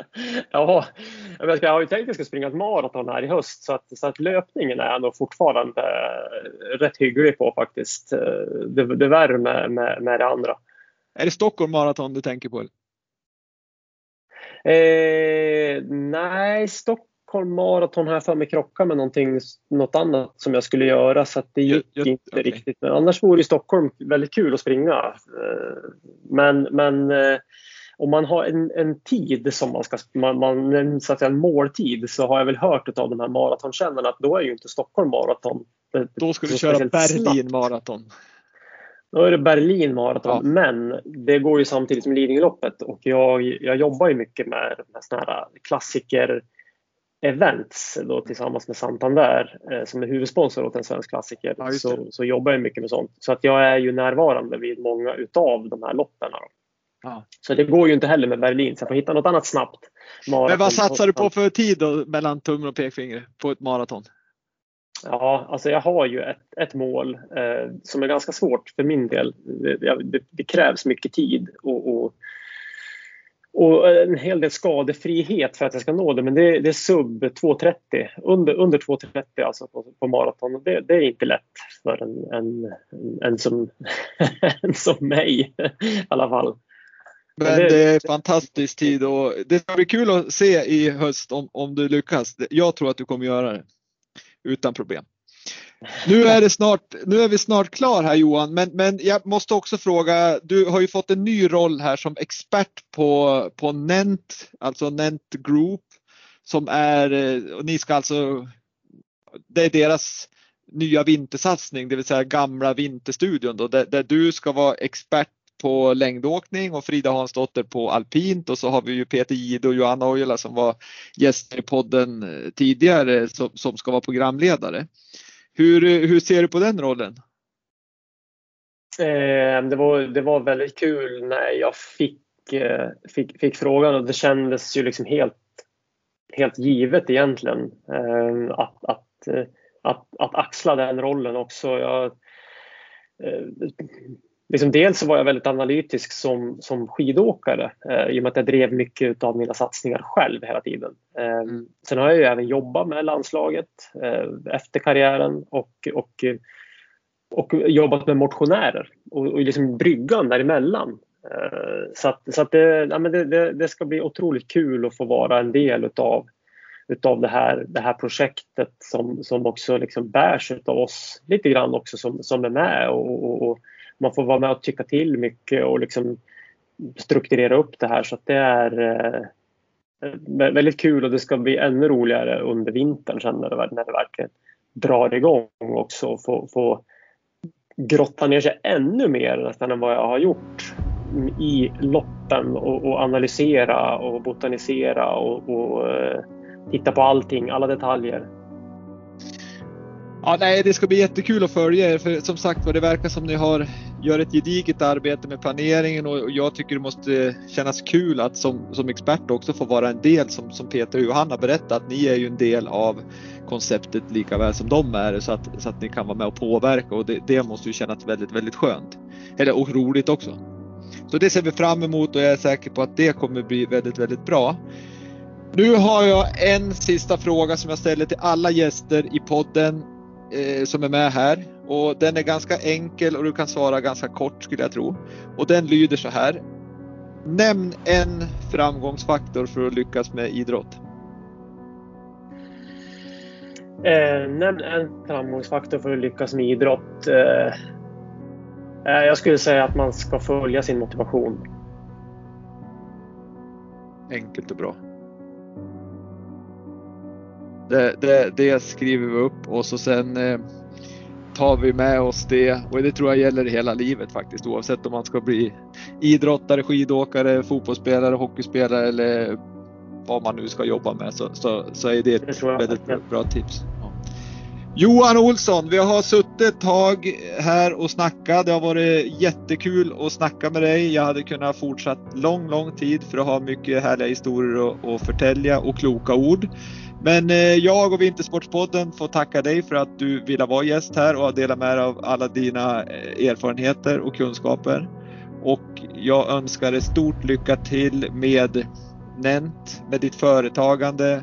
Ja, jag har ju tänkt att jag ska springa ett maraton här i höst så att, så att löpningen är jag nog fortfarande eh, rätt hygglig på faktiskt. Eh, det, det värmer med, med det andra. Är det Stockholm maraton du tänker på? Eh, nej, Stockholm maraton har jag för mig krocka med någonting, något annat som jag skulle göra så att det gick just, inte okay. riktigt. Men annars vore Stockholm väldigt kul att springa. Eh, men, men om man har en, en tid som man ska, man, man, så att säga, en måltid så har jag väl hört av de här maratonkännarna att då är ju inte Stockholm maraton. Då ska du köra Berlin maraton. Då är det Berlin maraton, ja. men det går ju samtidigt som Lidingöloppet och jag, jag jobbar ju mycket med, med såna här klassiker events då, tillsammans med Santander eh, som är huvudsponsor åt en svensk klassiker ja, så, så jobbar jag mycket med sånt. Så att jag är ju närvarande vid många utav de här loppen. Ja. Så det går ju inte heller med Berlin, så jag får hitta något annat snabbt. Maraton. Men vad satsar du på för tid då, mellan tummen och pekfingret på ett maraton? Ja, alltså jag har ju ett, ett mål eh, som är ganska svårt för min del. Det, det, det krävs mycket tid och, och, och, en hel del skadefrihet för att jag ska nå det. Men det, det är sub 2.30, under, under 2.30 alltså på, på maraton. Det, det, är inte lätt för en, en, en, som, en som mig i alla fall. Men det är fantastisk tid och det ska bli kul att se i höst om, om du lyckas. Jag tror att du kommer göra det utan problem. Nu är, det snart, nu är vi snart klar här Johan, men, men jag måste också fråga, du har ju fått en ny roll här som expert på, på Nent, alltså Nent Group, som är, och ni ska alltså, det är deras nya vintersatsning, det vill säga gamla vinterstudion då, där, där du ska vara expert på längdåkning och Frida Hansdotter på alpint och så har vi ju Peter Gide och Johanna Ojala som var gäster i podden eh, tidigare som, som ska vara programledare. Hur, eh, hur ser du på den rollen? Eh, det, var, det var väldigt kul när jag fick, eh, fick, fick frågan och det kändes ju liksom helt, helt givet egentligen eh, att, att, eh, att, att axla den rollen också. Jag, liksom dels så var jag väldigt analytisk som, som skidåkare eh, i och med att jag drev mycket av mina satsningar själv hela tiden. Eh, mm. Sen har jag ju även jobbat med landslaget eh, efter karriären och, och, och jobbat med motionärer och, och liksom bryggan däremellan. Eh, så att, så att det, ja, men det, det, det, ska bli otroligt kul att få vara en del utav utav det här, det här projektet som, som också liksom bärs utav oss lite grann också som, som är med och, och, och man får vara med och tycka till mycket och liksom strukturera upp det här så att det är, eh, väldigt kul och det ska bli ännu roligare under vintern sen när det, när det verkligen drar igång också. Få, få grotta ner sig ännu mer nästan än vad jag har gjort i loppen och, och analysera och botanisera och, och eh, titta på allting, alla detaljer. Ja, nej, det ska bli jättekul att följa er för som sagt var det verkar som ni har gör ett gediget arbete med planeringen och jag tycker det måste kännas kul att som, som expert också få vara en del som, som Peter och Johanna berättat. Ni är ju en del av konceptet lika väl som de är så att, så att ni kan vara med och påverka och det, det måste ju kännas väldigt, väldigt skönt. Eller och roligt också. Så det ser vi fram emot och jag är säker på att det kommer bli väldigt, väldigt bra. Nu har jag en sista fråga som jag ställer till alla gäster i podden eh, som är med här och den är ganska enkel och du kan svara ganska kort skulle jag tro. Och den lyder så här. Nämn en framgångsfaktor för att lyckas med idrott. Eh, nämn en framgångsfaktor för att lyckas med idrott. Eh, eh jag skulle säga att man ska följa sin motivation. Enkelt och bra. Det, det, det skriver vi upp och så sen eh, tar vi med oss det och det tror jag gäller hela livet faktiskt oavsett om man ska bli idrottare, skidåkare, fotbollsspelare, hockeyspelare eller vad man nu ska jobba med så, så, så är det ett väldigt bra, bra tips. Ja. Johan Olsson, vi har suttit ett tag här och snackat. Det har varit jättekul att snacka med dig. Jag hade kunnat fortsatt lång, lång tid för att ha mycket härliga historier att, att förtälja och kloka ord. Men eh, jag och Vintersportspodden får tacka dig för att du ville vara gäst här och dela med dig av alla dina eh, erfarenheter och kunskaper. Och jag önskar dig stort lycka till med Nent, med ditt företagande,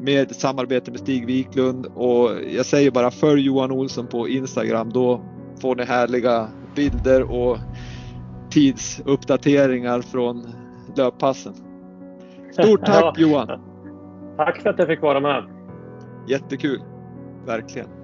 med samarbete med Stig Wiklund och jag säger bara följ Johan Olsson på Instagram. Då får ni härliga bilder och tidsuppdateringar från löppassen. Stort tack Johan! Tack för att jag fick vara med. Jättekul, verkligen.